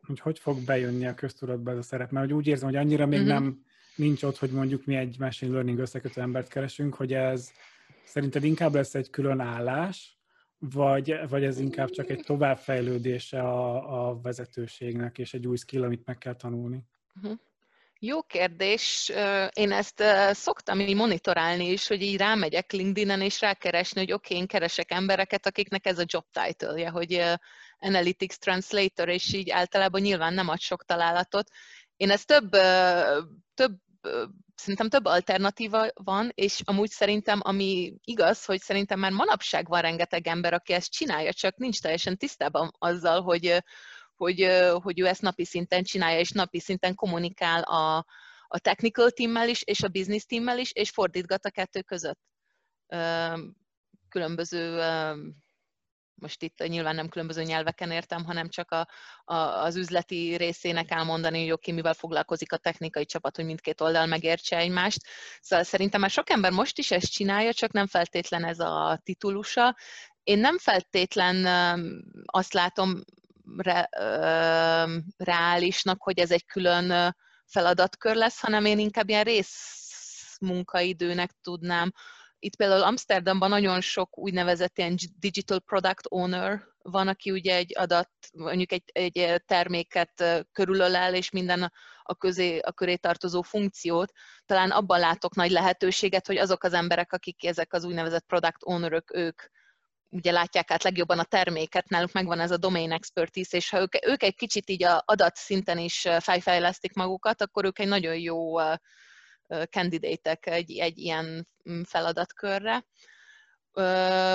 hogy hogy fog bejönni a köztudatba ez a szerep, mert hogy úgy érzem, hogy annyira még uh-huh. nem nincs ott, hogy mondjuk mi egy machine learning összekötő embert keresünk, hogy ez szerinted inkább lesz egy külön állás, vagy, vagy ez inkább csak egy továbbfejlődése a, a vezetőségnek, és egy új skill, amit meg kell tanulni? Uh-huh. Jó kérdés. Én ezt szoktam így monitorálni is, hogy így rámegyek LinkedIn-en, és rákeresni, hogy oké, okay, én keresek embereket, akiknek ez a job title-je, hogy Analytics Translator, és így általában nyilván nem ad sok találatot. Én ezt több, több szerintem több alternatíva van, és amúgy szerintem, ami igaz, hogy szerintem már manapság van rengeteg ember, aki ezt csinálja, csak nincs teljesen tisztában azzal, hogy, hogy, hogy ő ezt napi szinten csinálja, és napi szinten kommunikál a, a technical teammel is, és a business teammel is, és fordítgat a kettő között. Különböző most itt nyilván nem különböző nyelveken értem, hanem csak a, a, az üzleti részének elmondani, hogy oké, mivel foglalkozik a technikai csapat, hogy mindkét oldal megértse egymást. Szóval szerintem már sok ember most is ezt csinálja, csak nem feltétlen ez a titulusa. Én nem feltétlen azt látom re, reálisnak, hogy ez egy külön feladatkör lesz, hanem én inkább ilyen rész munkaidőnek tudnám itt például Amsterdamban nagyon sok úgynevezett ilyen digital product owner van, aki ugye egy adat, mondjuk egy, egy terméket körülölel, és minden a, közé, a köré tartozó funkciót. Talán abban látok nagy lehetőséget, hogy azok az emberek, akik ezek az úgynevezett product ownerök, ők ugye látják át legjobban a terméket, náluk megvan ez a domain expertise, és ha ők, ők egy kicsit így a adat szinten is fejfejlesztik magukat, akkor ők egy nagyon jó candidatek egy, egy ilyen mm, feladatkörre.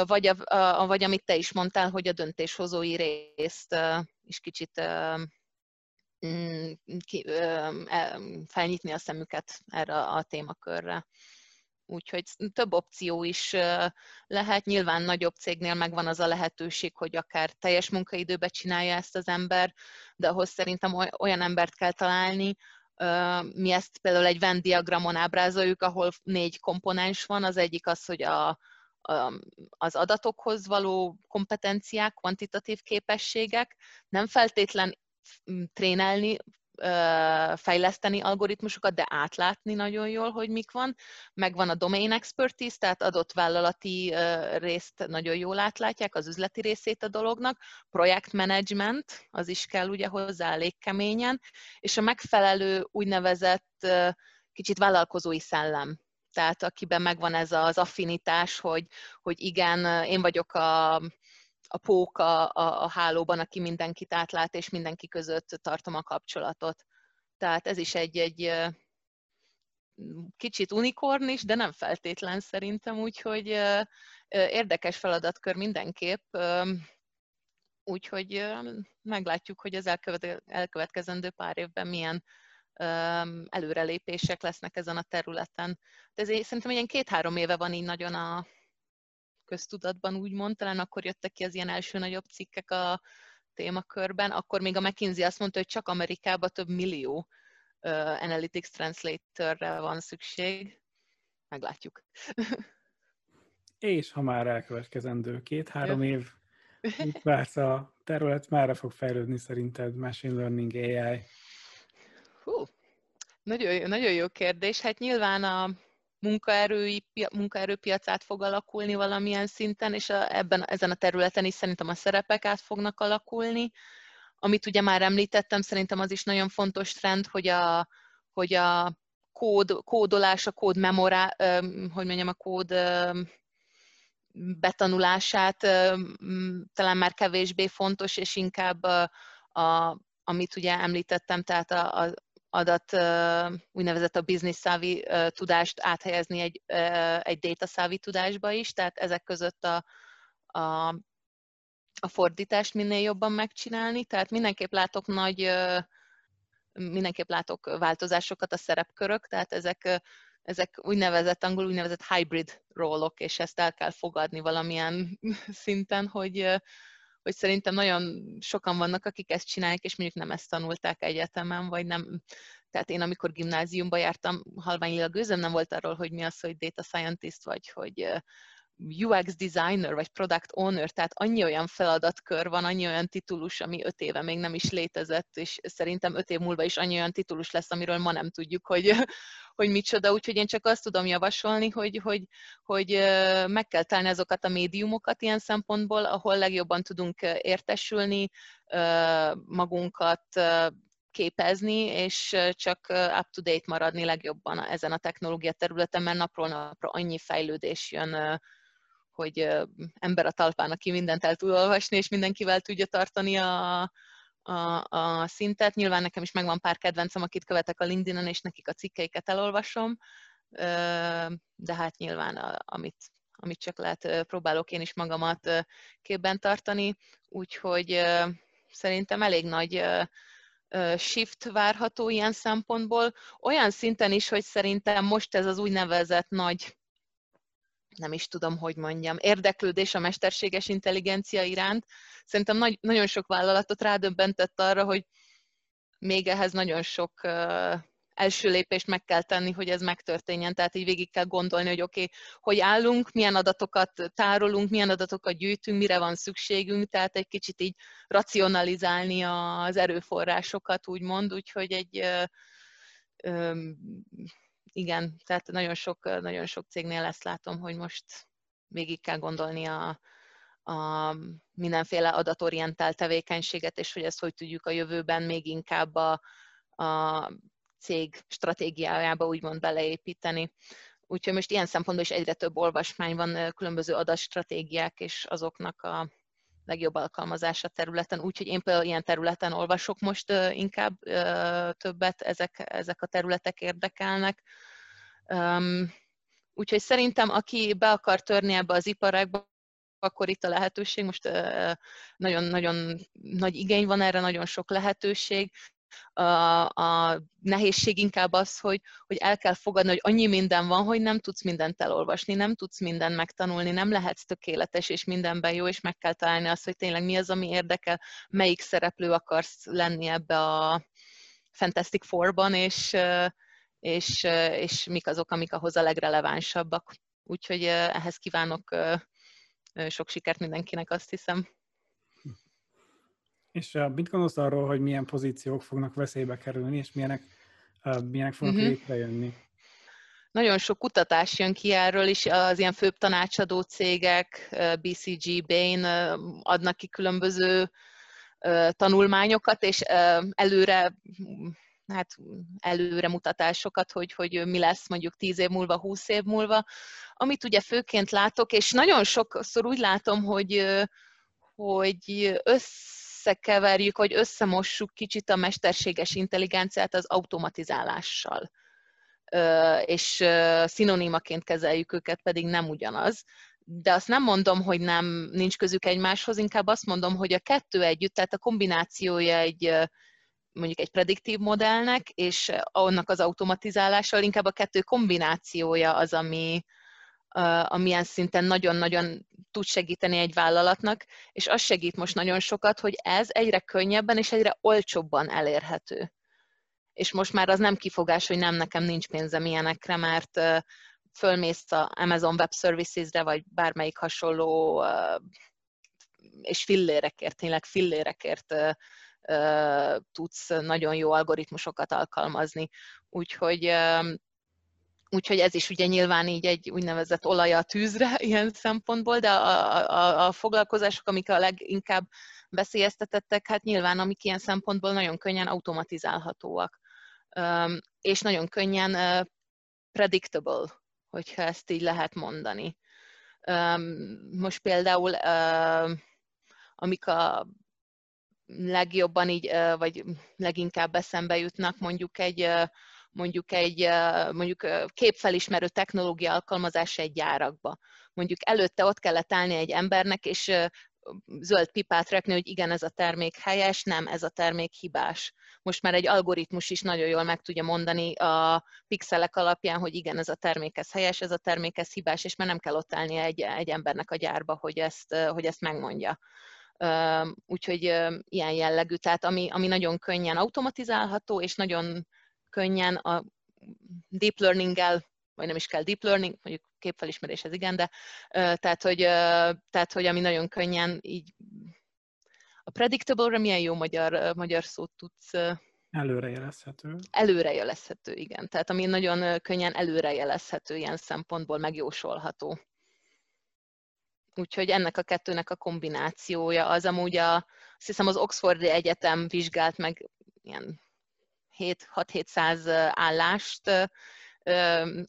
Vagy, a, a, vagy amit te is mondtál, hogy a döntéshozói részt is kicsit mm, e, felnyitni a szemüket erre a témakörre. Úgyhogy több opció is lehet. Nyilván nagyobb cégnél megvan az a lehetőség, hogy akár teljes munkaidőbe csinálja ezt az ember, de ahhoz szerintem olyan embert kell találni, mi ezt például egy Venn diagramon ábrázoljuk, ahol négy komponens van. Az egyik az, hogy a, az adatokhoz való kompetenciák, kvantitatív képességek, nem feltétlen trénelni fejleszteni algoritmusokat, de átlátni nagyon jól, hogy mik van. Megvan a domain expertise, tehát adott vállalati részt nagyon jól átlátják, az üzleti részét a dolognak. Projektmanagement, az is kell ugye hozzá elég keményen, és a megfelelő úgynevezett kicsit vállalkozói szellem, tehát akiben megvan ez az affinitás, hogy, hogy igen, én vagyok a, a pók a, a, a hálóban, aki mindenkit átlát, és mindenki között tartom a kapcsolatot. Tehát ez is egy, egy kicsit unikorn is, de nem feltétlen szerintem, úgyhogy érdekes feladatkör mindenképp. Úgyhogy meglátjuk, hogy az elkövetkezendő pár évben milyen előrelépések lesznek ezen a területen. De ez szerintem ilyen két-három éve van így nagyon a, köztudatban úgymond, talán akkor jöttek ki az ilyen első nagyobb cikkek a témakörben, akkor még a McKinsey azt mondta, hogy csak Amerikában több millió uh, Analytics Translatorre van szükség. Meglátjuk. És ha már elkövetkezendő két-három év, mit vársz a terület, merre fog fejlődni szerinted machine learning, AI? Hú, nagyon, nagyon jó kérdés. Hát nyilván a munkaerői, munkaerőpiac fog alakulni valamilyen szinten, és a, ebben, ezen a területen is szerintem a szerepek át fognak alakulni. Amit ugye már említettem, szerintem az is nagyon fontos trend, hogy a, hogy a kód, kódolás, a kód memorá, hogy mondjam, a kód betanulását talán már kevésbé fontos, és inkább a, a amit ugye említettem, tehát a, a, adat, úgynevezett a business savvy tudást áthelyezni egy, egy data savvy tudásba is, tehát ezek között a, a, a fordítást minél jobban megcsinálni, tehát mindenképp látok nagy, mindenképp látok változásokat a szerepkörök, tehát ezek, ezek úgynevezett, angol úgynevezett hybrid rólok, és ezt el kell fogadni valamilyen szinten, hogy, hogy szerintem nagyon sokan vannak, akik ezt csinálják, és mondjuk nem ezt tanulták egyetemen, vagy nem. Tehát én, amikor gimnáziumba jártam, halványilag gőzöm nem volt arról, hogy mi az, hogy data scientist, vagy hogy UX designer, vagy product owner, tehát annyi olyan feladatkör van, annyi olyan titulus, ami öt éve még nem is létezett, és szerintem öt év múlva is annyi olyan titulus lesz, amiről ma nem tudjuk, hogy, hogy micsoda, úgyhogy én csak azt tudom javasolni, hogy, hogy, hogy meg kell találni azokat a médiumokat ilyen szempontból, ahol legjobban tudunk értesülni, magunkat képezni, és csak up-to-date maradni legjobban ezen a technológia területen, mert napról napra annyi fejlődés jön hogy ember a talpán, aki mindent el tud olvasni, és mindenkivel tudja tartani a, a, a szintet. Nyilván nekem is megvan pár kedvencem, akit követek a LinkedIn-en, és nekik a cikkeiket elolvasom, de hát nyilván amit, amit csak lehet, próbálok én is magamat képben tartani, úgyhogy szerintem elég nagy shift várható ilyen szempontból. Olyan szinten is, hogy szerintem most ez az úgynevezett nagy nem is tudom, hogy mondjam, érdeklődés a mesterséges intelligencia iránt. Szerintem nagy, nagyon sok vállalatot rádöbbentett arra, hogy még ehhez nagyon sok első lépést meg kell tenni, hogy ez megtörténjen. Tehát így végig kell gondolni, hogy oké, okay, hogy állunk, milyen adatokat tárolunk, milyen adatokat gyűjtünk, mire van szükségünk, tehát egy kicsit így racionalizálni az erőforrásokat, úgymond, úgyhogy egy uh, igen, tehát nagyon sok, nagyon sok cégnél ezt látom, hogy most végig kell gondolni a, a mindenféle adatorientált tevékenységet, és hogy ezt hogy tudjuk a jövőben még inkább a, a cég stratégiájába úgymond beleépíteni. Úgyhogy most ilyen szempontból is egyre több olvasmány van, különböző adatstratégiák és azoknak a legjobb alkalmazása területen, úgyhogy én például ilyen területen olvasok most inkább többet, ezek, ezek a területek érdekelnek. Úgyhogy szerintem, aki be akar törni ebbe az iparágba, akkor itt a lehetőség, most nagyon-nagyon nagy igény van erre, nagyon sok lehetőség, a, a nehézség inkább az, hogy, hogy el kell fogadni, hogy annyi minden van, hogy nem tudsz mindent elolvasni, nem tudsz mindent megtanulni, nem lehetsz tökéletes és mindenben jó, és meg kell találni azt, hogy tényleg mi az, ami érdekel, melyik szereplő akarsz lenni ebbe a Fantastic Four-ban, és, és, és mik azok, amik ahhoz a legrelevánsabbak. Úgyhogy ehhez kívánok sok sikert mindenkinek, azt hiszem. És mit gondolsz arról, hogy milyen pozíciók fognak veszélybe kerülni, és milyenek, milyenek fognak uh-huh. létrejönni? Nagyon sok kutatás jön ki erről is, az ilyen főbb tanácsadó cégek, BCG, Bain adnak ki különböző tanulmányokat, és előre hát előre mutatásokat, hogy, hogy mi lesz mondjuk 10 év múlva, 20 év múlva. Amit ugye főként látok, és nagyon sokszor úgy látom, hogy, hogy össze összekeverjük, vagy összemossuk kicsit a mesterséges intelligenciát az automatizálással. És szinonimaként kezeljük őket, pedig nem ugyanaz. De azt nem mondom, hogy nem nincs közük egymáshoz, inkább azt mondom, hogy a kettő együtt, tehát a kombinációja egy mondjuk egy prediktív modellnek, és annak az automatizálással inkább a kettő kombinációja az, ami, amilyen szinten nagyon-nagyon tud segíteni egy vállalatnak, és az segít most nagyon sokat, hogy ez egyre könnyebben és egyre olcsóbban elérhető. És most már az nem kifogás, hogy nem, nekem nincs pénzem ilyenekre, mert fölmész a Amazon Web Services-re, vagy bármelyik hasonló, és fillérekért, tényleg fillérekért tudsz nagyon jó algoritmusokat alkalmazni. Úgyhogy Úgyhogy ez is ugye nyilván így egy úgynevezett olaja a tűzre ilyen szempontból, de a, a, a foglalkozások, amik a leginkább veszélyeztetettek, hát nyilván amik ilyen szempontból nagyon könnyen automatizálhatóak, és nagyon könnyen predictable, hogyha ezt így lehet mondani. Most például, amik a legjobban így, vagy leginkább eszembe jutnak mondjuk egy mondjuk egy mondjuk képfelismerő technológia alkalmazás egy gyárakba. Mondjuk előtte ott kellett állni egy embernek, és zöld pipát rekni, hogy igen, ez a termék helyes, nem, ez a termék hibás. Most már egy algoritmus is nagyon jól meg tudja mondani a pixelek alapján, hogy igen, ez a termék ez helyes, ez a termék ez hibás, és már nem kell ott állni egy, egy embernek a gyárba, hogy ezt, hogy ezt megmondja. Úgyhogy ilyen jellegű, tehát ami, ami nagyon könnyen automatizálható, és nagyon könnyen a deep learning-gel, vagy nem is kell deep learning, mondjuk képfelismeréshez igen, de tehát hogy, tehát, hogy ami nagyon könnyen így a predictable-re milyen jó magyar, magyar szót tudsz Előrejelezhető. Előrejelezhető, igen. Tehát ami nagyon könnyen előrejelezhető ilyen szempontból, megjósolható. Úgyhogy ennek a kettőnek a kombinációja az amúgy a, azt hiszem az Oxfordi Egyetem vizsgált meg ilyen 6-700 állást,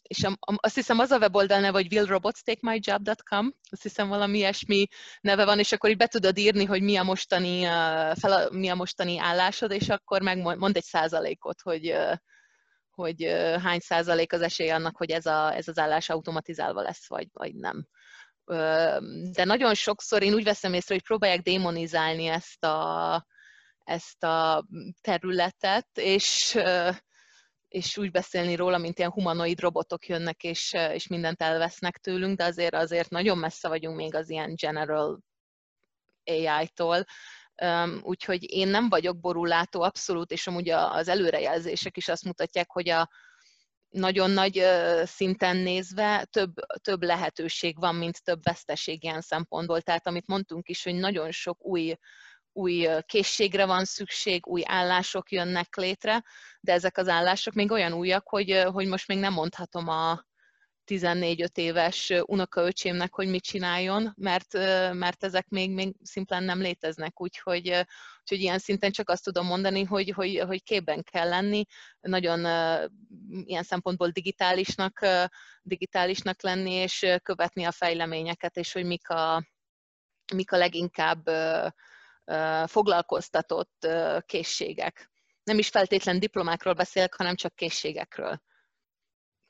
és azt hiszem az a weboldal neve, hogy willrobotstakemyjob.com, azt hiszem valami ilyesmi neve van, és akkor így be tudod írni, hogy mi a mostani, fel, mi a mostani állásod, és akkor megmond egy százalékot, hogy, hogy hány százalék az esély annak, hogy ez, a, ez az állás automatizálva lesz, vagy, vagy nem. De nagyon sokszor én úgy veszem észre, hogy próbálják démonizálni ezt a, ezt a területet, és, és úgy beszélni róla, mint ilyen humanoid robotok jönnek, és, és mindent elvesznek tőlünk, de azért azért nagyon messze vagyunk még az ilyen general AI-tól, úgyhogy én nem vagyok borulátó abszolút, és amúgy az előrejelzések is azt mutatják, hogy a nagyon nagy szinten nézve több, több lehetőség van, mint több veszteség ilyen szempontból. Tehát amit mondtunk is, hogy nagyon sok új új készségre van szükség, új állások jönnek létre, de ezek az állások még olyan újak, hogy, hogy most még nem mondhatom a 14-5 éves unokaöcsémnek, hogy mit csináljon, mert, mert ezek még, még szimplán nem léteznek, úgyhogy, úgyhogy ilyen szinten csak azt tudom mondani, hogy, hogy, hogy képben kell lenni, nagyon ilyen szempontból digitálisnak, digitálisnak lenni, és követni a fejleményeket, és hogy mik a, mik a leginkább foglalkoztatott készségek. Nem is feltétlen diplomákról beszélek, hanem csak készségekről.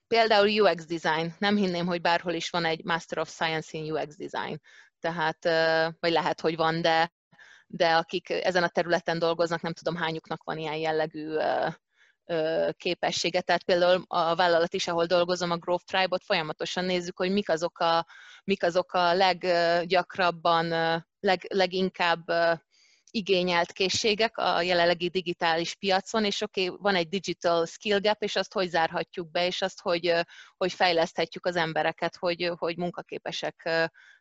Például UX design. Nem hinném, hogy bárhol is van egy Master of Science in UX design. Tehát, vagy lehet, hogy van, de, de akik ezen a területen dolgoznak, nem tudom hányuknak van ilyen jellegű képessége. Tehát például a vállalat is, ahol dolgozom, a Growth Tribe-ot folyamatosan nézzük, hogy mik azok a, mik azok a leggyakrabban, leg, leginkább igényelt készségek a jelenlegi digitális piacon, és oké, okay, van egy digital skill gap, és azt hogy zárhatjuk be, és azt hogy, hogy fejleszthetjük az embereket, hogy, hogy munkaképesek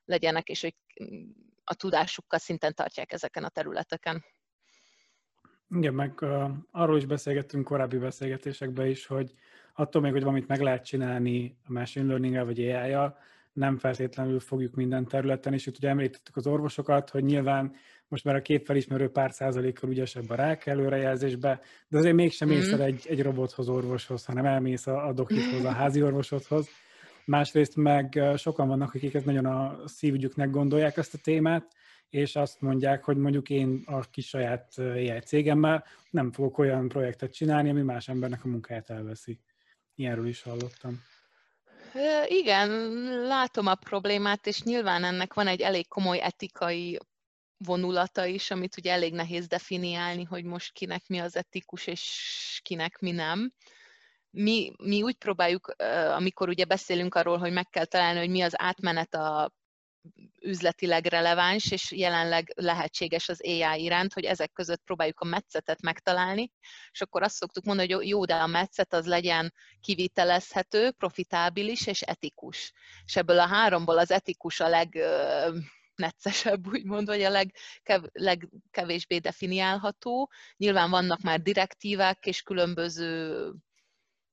legyenek, és hogy a tudásukkal szinten tartják ezeken a területeken. Igen, meg uh, arról is beszélgettünk korábbi beszélgetésekben is, hogy attól még, hogy valamit meg lehet csinálni a machine learning vagy ai nem feltétlenül fogjuk minden területen, és itt ugye említettük az orvosokat, hogy nyilván most már a képfelismerő pár százalékkal ügyesebb a rák előrejelzésbe, de azért mégsem mész el mhm. egy, egy robothoz, orvoshoz, hanem elmész a, a dokithoz, a házi orvosodhoz. Másrészt meg sokan vannak, akik ezt nagyon a szívügyüknek gondolják ezt a témát, és azt mondják, hogy mondjuk én a kis saját AI cégemmel nem fogok olyan projektet csinálni, ami más embernek a munkáját elveszi. Ilyenről is hallottam. Igen, látom a problémát, és nyilván ennek van egy elég komoly etikai vonulata is, amit ugye elég nehéz definiálni, hogy most kinek mi az etikus, és kinek mi nem. Mi, mi úgy próbáljuk, amikor ugye beszélünk arról, hogy meg kell találni, hogy mi az átmenet a üzletileg releváns, és jelenleg lehetséges az AI iránt, hogy ezek között próbáljuk a metszetet megtalálni, és akkor azt szoktuk mondani, hogy jó, de a metszet az legyen kivitelezhető, profitábilis és etikus. És ebből a háromból az etikus a leg neccesebb, úgymond, vagy a legkev, legkevésbé definiálható. Nyilván vannak már direktívák és különböző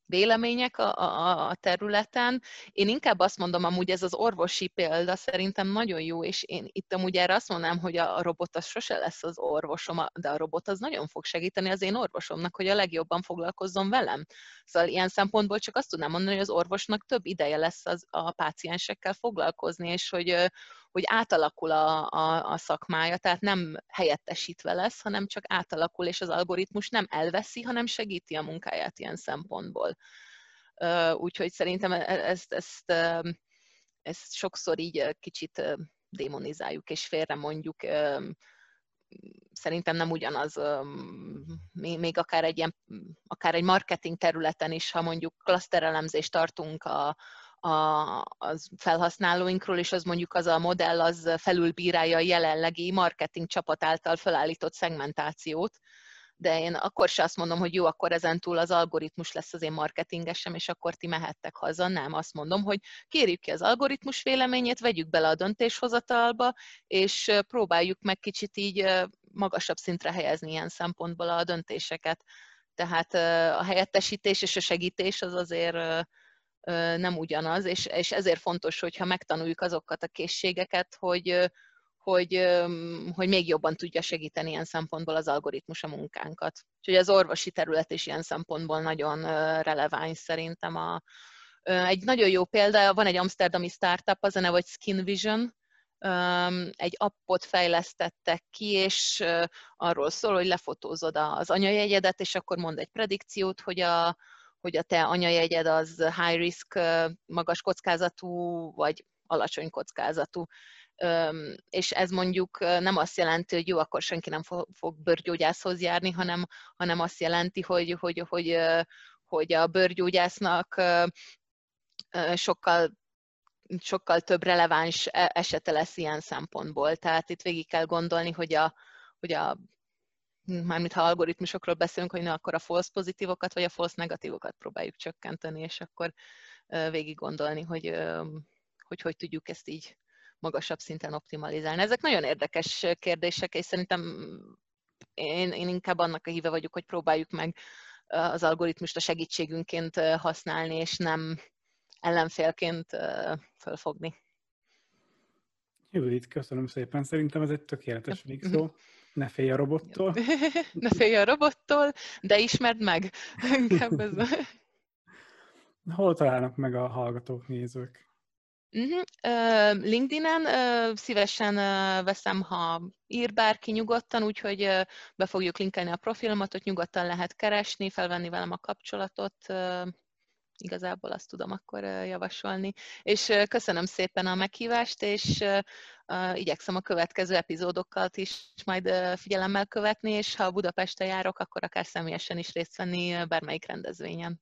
vélemények a, a, a területen. Én inkább azt mondom, amúgy ez az orvosi példa szerintem nagyon jó, és én itt amúgy erre azt mondanám, hogy a robot az sose lesz az orvosom, de a robot az nagyon fog segíteni az én orvosomnak, hogy a legjobban foglalkozzon velem. Szóval ilyen szempontból csak azt tudnám mondani, hogy az orvosnak több ideje lesz az, a páciensekkel foglalkozni, és hogy, hogy átalakul a, a, a szakmája, tehát nem helyettesítve lesz, hanem csak átalakul, és az algoritmus nem elveszi, hanem segíti a munkáját ilyen szempontból. Úgyhogy szerintem e, e, ezt, ezt, ezt sokszor így kicsit démonizáljuk és félre mondjuk szerintem nem ugyanaz, még akár egy, ilyen, akár egy marketing területen is, ha mondjuk klaszterelemzést tartunk a, a, az felhasználóinkról, és az mondjuk az a modell az felülbírálja a jelenlegi marketing csapat által felállított szegmentációt, de én akkor se azt mondom, hogy jó, akkor ezentúl az algoritmus lesz az én marketingesem, és akkor ti mehettek haza. Nem, azt mondom, hogy kérjük ki az algoritmus véleményét, vegyük bele a döntéshozatalba, és próbáljuk meg kicsit így magasabb szintre helyezni ilyen szempontból a döntéseket. Tehát a helyettesítés és a segítés az azért nem ugyanaz, és, és ezért fontos, hogyha megtanuljuk azokat a készségeket, hogy, hogy, hogy még jobban tudja segíteni ilyen szempontból az algoritmus a munkánkat. Úgyhogy az orvosi terület is ilyen szempontból nagyon releváns szerintem. A, egy nagyon jó példa, van egy amsterdami startup, az a neve, hogy Skin Vision, egy appot fejlesztettek ki, és arról szól, hogy lefotózod az anyajegyedet, és akkor mond egy predikciót, hogy a, hogy a te anyajegyed az high risk, magas kockázatú, vagy alacsony kockázatú és ez mondjuk nem azt jelenti, hogy jó, akkor senki nem fog bőrgyógyászhoz járni, hanem, hanem azt jelenti, hogy, hogy, hogy, hogy a bőrgyógyásznak sokkal sokkal több releváns e, esete lesz ilyen szempontból. Tehát itt végig kell gondolni, hogy a, hogy a mármint ha algoritmusokról beszélünk, hogy ne akkor a false pozitívokat vagy a false negatívokat próbáljuk csökkenteni, és akkor végig gondolni, hogy hogy, hogy tudjuk ezt így magasabb szinten optimalizálni. Ezek nagyon érdekes kérdések, és szerintem én, én inkább annak a híve vagyok, hogy próbáljuk meg az algoritmust a segítségünként használni, és nem ellenfélként fölfogni. Judit, köszönöm szépen. Szerintem ez egy tökéletes végszó. Ne félj a robottól. ne félj a robottól, de ismerd meg. ez... Hol találnak meg a hallgatók, nézők? Uh-huh. LinkedIn-en szívesen veszem, ha ír bárki nyugodtan, úgyhogy be fogjuk linkelni a profilomat, ott nyugodtan lehet keresni, felvenni velem a kapcsolatot. Igazából azt tudom akkor javasolni. És köszönöm szépen a meghívást, és igyekszem a következő epizódokkal is majd figyelemmel követni, és ha Budapesten járok, akkor akár személyesen is részt venni bármelyik rendezvényen.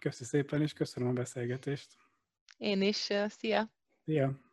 Köszönöm szépen, és köszönöm a beszélgetést. Én is. Szia! Szia!